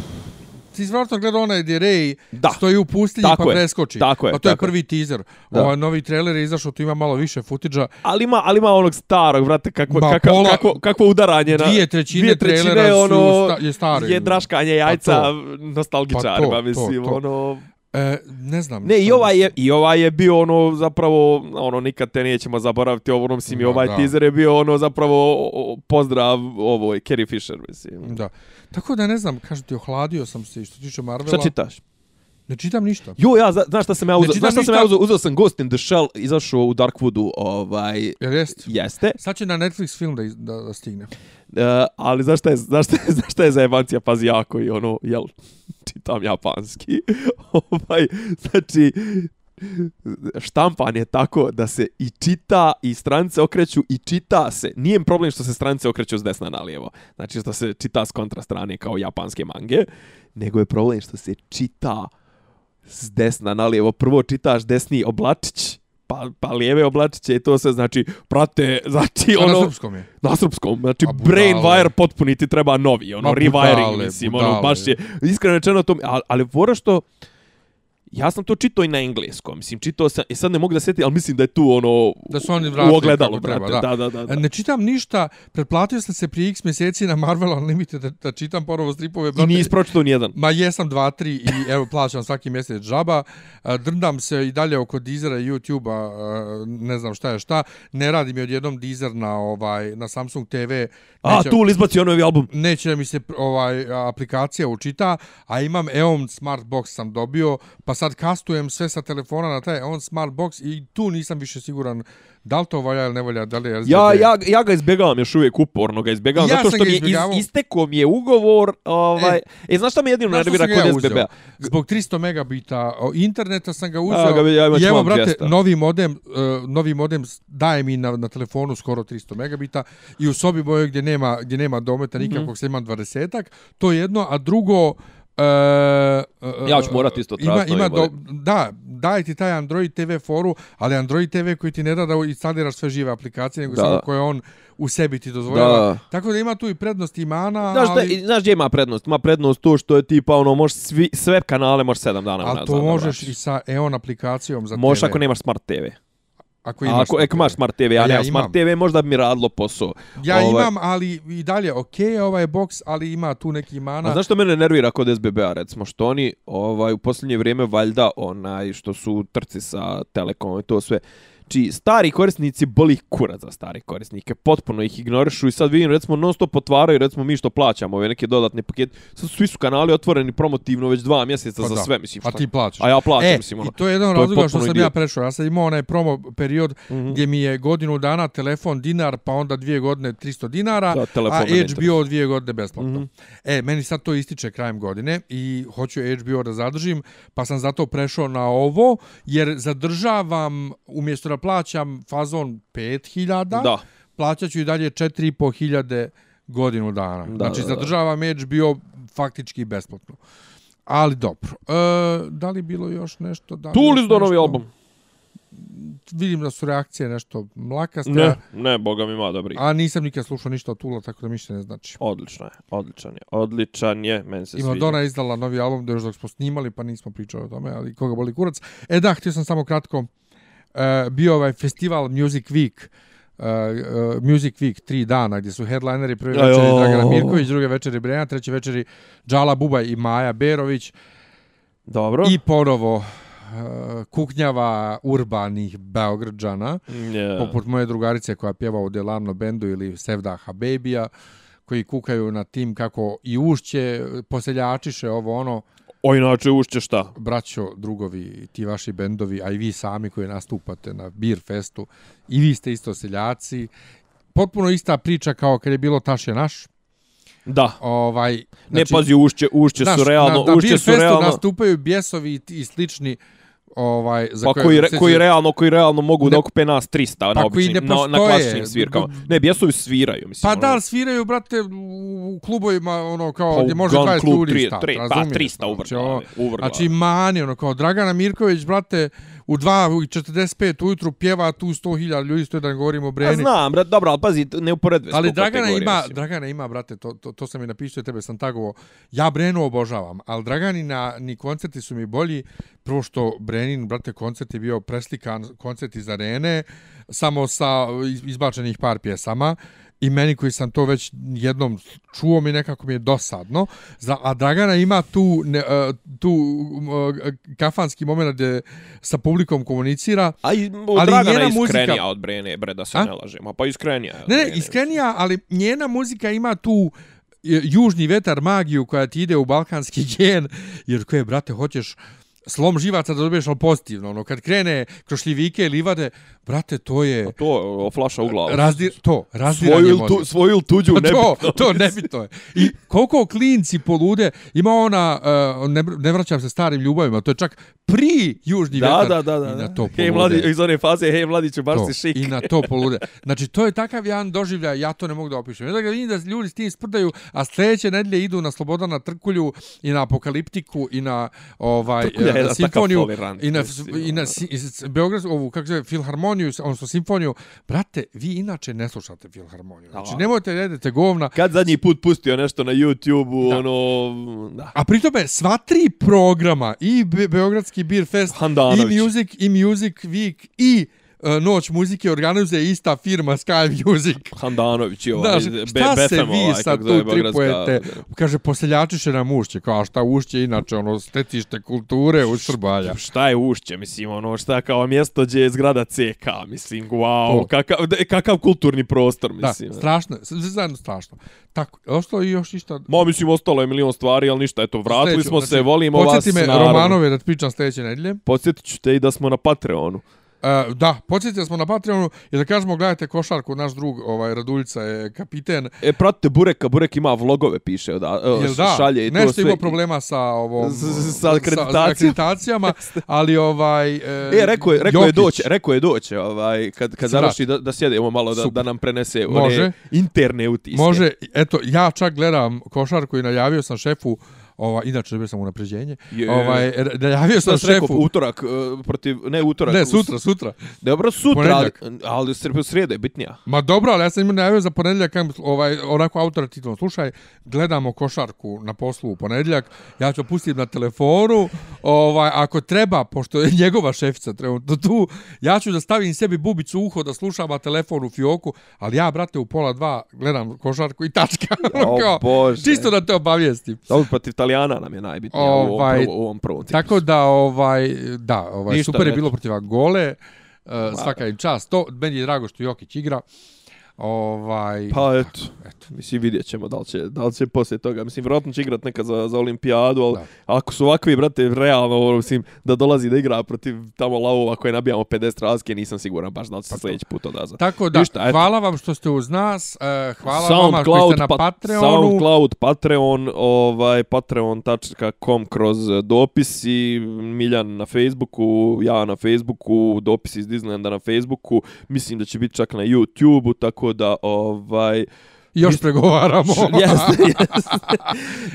Ti zvratno gleda onaj gdje Ray Da. stoji u pustinji Tako pa je, preskoči. tako je, A to je prvi teaser. Da. Ovaj novi trailer je izašao, tu ima malo više footage ali ima ali ima onog starog, brate, kakvo Ma, kakvo, pola- kakvo, kakvo udaranje na Dvije trećine, dvije trećine trailera ono, su sta, je staro. je draškanje jajca Pa nostalgičarima, Pa to, mislim, to, to. ono... E, ne znam. Ne, i ovaj je, i ovaj je bio ono zapravo ono nikad te nećemo zaboraviti ovo ono mislim i ovaj da. teaser je bio ono zapravo o- o- pozdrav ovoj Carrie Fisher mislim. Da. Tako da ne znam, kažem ti, ohladio sam se što tiče Marvela. Šta čitaš? Ne čitam ništa. Jo, ja zna- znaš šta sam ja uzeo? čitam Znaš šta sam ja uzeo? Uzeo sam Ghost in the Shell, izašao u Darkwoodu, ovaj Jel jest? jeste. Sad će na Netflix film da, da, da stigne. Uh, ali znaš šta je, znaš šta je, znaš šta je za jebancija, pazi jako i ono, jel, čitam japanski. ovaj, znači, štampan je tako da se i čita i stranice okreću i čita se. Nije problem što se stranice okreću s desna na lijevo. Znači što se čita s kontra strane kao japanske mange. Nego je problem što se čita s desna na lijevo. Prvo čitaš desni oblačić pa, pa lijeve oblačiće i to se znači prate znači ono na srpskom je. na srpskom znači A budale. brain wire potpuni ti treba novi ono Ma rewiring budale, mislim ono budale. baš je iskreno rečeno to ali, ali fora što Ja sam to čitao i na engleskom, mislim, čitao sam, i sad ne mogu da sjetim, ali mislim da je tu ono, Da su oni vratili u ogledalo, treba, brate, da. da, da, da. da. Ne čitam ništa, pretplatio sam se prije x mjeseci na Marvel Unlimited da, da čitam ponovo stripove. I brate. nisi pročitao nijedan. Ma jesam dva, tri i evo plaćam svaki mjesec džaba. A, Drndam se i dalje oko Deezera i YouTube-a, a, ne znam šta je šta. Ne radi mi odjednom Deezer na ovaj na Samsung TV. A, Neće- tu li izbacio novi album? neće da mi se ovaj aplikacija učita, a imam EON Smart Box sam dobio, pa sad kastujem sve sa telefona na taj EON Smart Box i tu nisam više siguran da li to valja ili ne valja, da li je SBB. Ja, ja, ja ga izbjegavam još uvijek uporno ga izbjegavam, Ja zato što mi je iz, istekao mi je ugovor, ovaj, e, e znaš šta mi jedino nervira kod ja uzeo? SBB-a? Zbog 300 megabita interneta sam ga uzeo. A, ga, ja I evo, brate, 200. novi modem, uh, novi modem daje mi na, na telefonu skoro 300 megabita i u sobi mojoj gdje nema, gdje nema dometa nikakvog, mm -hmm. sad imam 20-ak. To je jedno, a drugo... Uh, Ja ću morati isto ima, tražiti ima novi do, Da, daje ti taj Android TV foru, ali Android TV koji ti ne da da instaliraš sve žive aplikacije, nego Da. samo koje on u sebi ti dozvoljava. Da. Tako da ima tu i prednosti i mana, Znaš, ali... da, znaš gdje ima prednost? Ima prednost to što je tipa ono, možeš svi, sve kanale možeš 7 dana Ali to da možeš vratiš. i sa EON aplikacijom za Možeš TV. ako nemaš smart TV. Ako imaš ako, smart ako imaš TV. smart TV, ja, ja smart imam. TV, možda bi mi radilo posao. Ja Ovaj, imam, ali i dalje, ok, ovaj box, ali ima tu neki mana. A znaš što mene nervira kod SBB-a, recimo, što oni ovaj, u posljednje vrijeme valjda onaj, što su trci sa Telekomom i to sve, Či stari korisnici boli kurac za stari korisnike, potpuno ih ignorišu i sad vidim recimo non stop otvaraju recimo mi što plaćamo ove neke dodatne pakete, sad svi su kanali otvoreni promotivno već dva mjeseca Pa za da. sve, mislim. A šta- ti plaćaš. A ja plaćam, e, mislim, ono. I to je jedan od to je razloga što sam ja prešao. Ja sam imao onaj promo period mm. -hmm. gdje mi je godinu dana telefon dinar, pa onda dvije godine 300 dinara, Da, a. HBO dvije godine besplatno. Mm. -hmm. E, meni sad to ističe krajem godine i hoću HBO da zadržim, pa sam zato prešao na ovo, jer zadržavam, umjesto da plaćam fazon 5000, Da. plaćat ću i dalje 4500 godinu dana. Da, znači, da, da. zadržavam HBO faktički besplatno. Ali dobro. E, da li bilo još nešto? Da Tu li do novi album? Vidim da su reakcije nešto mlakaste, Ne, ne, boga mi ima dobri. a nisam nikad slušao ništa od Tula, tako da mi ne znači. Odlično je, odličan je, odličan je, meni se sviđa. Dona je izdala novi album, da još dok smo snimali, pa nismo pričali o tome, ali koga boli kurac. E da, htio sam samo kratko, bio ovaj festival Music Week, Uh, uh, Music Week tri dana gdje su headlineri Ajo. večeri Dragana Mirković, druge večeri Brejana, treće večeri Džala Bubaj i Maja Berović Dobro. i ponovo uh, kuknjava urbanih Beograđana Yeah. poput moje drugarice koja pjeva u Delano bendu ili Sevda Habebija koji kukaju na tim kako i ušće poseljačiše ovo ono O, inače, ušće šta? braćo, drugovi, ti vaši bendovi, a i vi sami koji nastupate na Beer Festu, i vi ste isto seljaci. Potpuno ista priča kao kad je bilo Taš je naš. Da. Ovaj, Ne, pazi, ušće, ušće su realno, na, na ušće Beer su Festu realno... nastupaju bjesovi i, i slični ovaj, za Pa koje- koji, re, koji realno, koji realno mogu Ne- da okupe nas 300 na Pa koji običnim, ne na, na klasičnim svirkama. Ne, bjesovi sviraju, mislim. Pa ono. da, sviraju, brate, u klubovima, ono, kao, Pa gdje može Gun 20 Club ljudi pa, razumiješ? 300 u Znači, ono, u vrglave. Znači, mani, ono, kao Dragana Mirković, brate, u 2.45 ujutru pjeva tu 100.000 ljudi, stoje da ne govorimo o Breni. znam, brat, dobro, ali pazi, ne uporedve Ali Dragana ima, mislim. Dragana ima, brate, to, to, to sam i napisao tebe, sam tagovo. Ja Brenu obožavam, ali Draganina ni koncerti su mi bolji, prvo što Brenin, brate, koncert je bio preslikan koncert iz arene, samo sa iz- izbačenih par pjesama. I meni koji sam to već jednom čuo mi nekako mi je dosadno. Za, a Dragana ima tu, ne, e, tu uh, kafanski moment gdje sa publikom komunicira. A i, Ali Dragana njena je iskrenija muzika- od Brene, bre, da se A? ne lažemo. Pa iskrenija Ne, ne, iskrenija, ali njena muzika ima tu e, južni vetar magiju koja ti ide u balkanski gen, jer koje, brate, hoćeš slom živaca da dobiješ ono pozitivno. Ono, kad krene kroz šljivike i livade, brate, to je... A to, flaša u glavu. Razdir, to, razdiranje svoju, mozga. tu, svoju ili tuđu, to, nebitno. to nebitno je. I koliko klinci polude, ima ona, uh, ne, ne vraćam se starim ljubavima, to je čak pri južni Da, vetar. da, da, da. I na to Hej, polude. mladi, iz one faze, hej, mladiću, baš To, si šik. I na to polude. Znači, to je takav jedan doživljaj, ja to ne mogu da opišem. Ja da ga vidim da ljudi s tim sprdaju, a sljedeće nedelje idu na Slobodana Trkulju i na Apokaliptiku i na ovaj, Trkulja je eh, jedan simfoniju takav tolerant, i na, mislim, i na si, i Beograd, ovu, kako se zove, filharmoniju, odnosno simfoniju. Brate, vi inače ne slušate filharmoniju. Znači, nemojte da jedete govna. Kad zadnji put pustio nešto na YouTube-u, ono... Da. A pri tome, sva tri programa, i Be Beogradski Beer Fest, Handanović. i Music, i Music Week, i Noć muzike organizuje ista firma Sky Music. Handanović i ovaj, Znaš, Be- šta se Befem, vi ovaj, sad tu tripujete? Kaže, poseljačiše nam ušće, kao šta ušće, inače, ono, stetište kulture u Srbalja. Šta je ušće, mislim, ono, šta kao mjesto gdje je zgrada CK, mislim, wow, To. kakav, da- kakav kulturni prostor, Da, mislim. strašno, sve zajedno strašno. Tako, ostalo i još išta... Ma, mislim, ostalo je milion stvari, ali ništa, eto, vratili smo se, znači, volimo vas, Podsjeti me naravno. Romanove da ti pričam sljedeće nedelje. Podsjetit ću te i da smo na Patreonu. Uh, da, podsjetili smo na Patreonu i da kažemo gledajte košarku, naš drug ovaj Raduljica je kapiten. E, pratite Bureka, Burek ima vlogove, piše, da, Jel da? šalje i to Nešto sve. ima problema sa ovom S- s- sa sa akreditacijom. akreditacijama, ali ovaj E, rekao je, rekao je doće, rekao je doće, ovaj, kad, kad vrati. završi da, da sjedemo malo, da, Super. da nam prenese Može. one interne utiske. Može, eto, ja čak gledam košarku i najavio sam šefu Ova, inače dobio sam unapređenje. Je. Ovaj, najavio sam Znaš, rekao, šefu. utorak, uh, protiv, ne utorak. Ne, u- sutra, sutra. Dobro, sutra, ali, ali srijeda je bitnija. Ma dobro, ali ja sam im najavio za ponedjeljak, ovaj, onako autoritativno, slušaj, gledamo košarku na poslu u ponedjeljak, ja ću pustiti na telefonu, ovaj, ako treba, pošto je njegova šefica trenutno tu, ja ću da stavim sebi bubicu u uho da slušam, a telefon u fioku, ali ja, brate, u pola dva gledam košarku i tačka. O, Kao, Bože. Čisto da te obavijestim. Dobro, protiv Italijana nam je najbitnije ovaj, u ovom, prvo, u ovom prvom ciklusu. Tako da, ovaj, da, ovaj, Ništa, super je bilo protiv Angole, uh, svaka im čast. To, meni je drago što Jokić igra. Ovaj, Pa eto, eto, mislim vidjet ćemo da li će, da li će poslije toga. Mislim, vjerojatno će igrat nekad za, za olimpijadu, ali Da. ako su ovakvi, brate, realno, ono, mislim, da dolazi da igra protiv tamo lavova koje nabijamo 50 razlike, nisam siguran baš da li će se sljedeći put odazvat. Tako da, Ništa, eto. hvala vam što ste uz nas, uh, hvala vama koji ste na pa- Patreonu. SoundCloud, Patreon, ovaj, patreon.com kroz dopisi, Miljan na Facebooku, ja na Facebooku, dopisi iz Disneylanda na Facebooku, mislim da će biti čak na YouTubeu, tako da, ovaj, Još pregovaramo. jeste, jeste.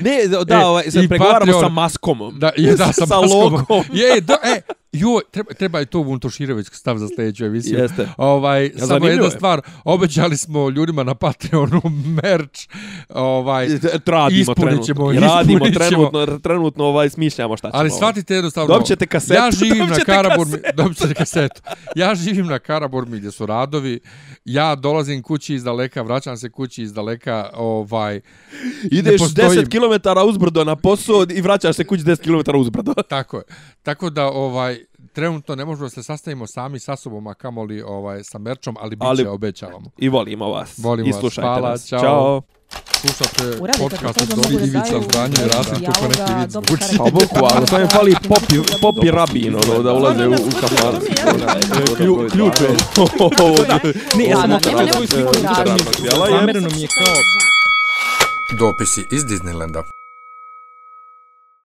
Ne, da, E, ovaj, sad pregovaramo Patreon- sa maskom. Da, je, da, sa, sa maskom. logom. Je, do, e, joj, treba, treba i to Vuntoširović stav za sljedeću emisiju. Jeste. Ovaj, samo zanimljivo jedna je. stvar, obećali smo ljudima na Patreonu merch, ovaj, radimo Ispunit ćemo, trenutno. Radimo ćemo. trenutno, trenutno ovaj, smišljamo šta ćemo. Ali shvatite jednostavno... Dobit ćete kasetu, Ja živim na Karaburmi, dobit ćete kasetu. Ja živim na Karaburmi gdje su radovi. Ja dolazim kući iz daleka, vraćam se kući iz daleka, ovaj... Ideš ne postoji- 10 km uzbrdo na posao i vraćaš se kući 10 km uzbrdo. Tako je. Tako da, ovaj, trenutno ne možemo da se sastavimo sami sa sobom, a kamoli ovaj, sa merčom, ali bit će, Ali- obećavamo. I volimo vas. Volimo I vas. slušajte Hvala, nas. čao. Ćao. Slušate podcast od da Ivica daju Zdanje i bez Rasim, kako neki dobro zvuči. Pa boku, ali sam je fali popi, popi rabin, ono, da ulaze u, u kafan. Klju- Ključ je. Ne, ja sam svoj sliku raditi. Zamereno mi je kao Dopisi iz Disneylanda.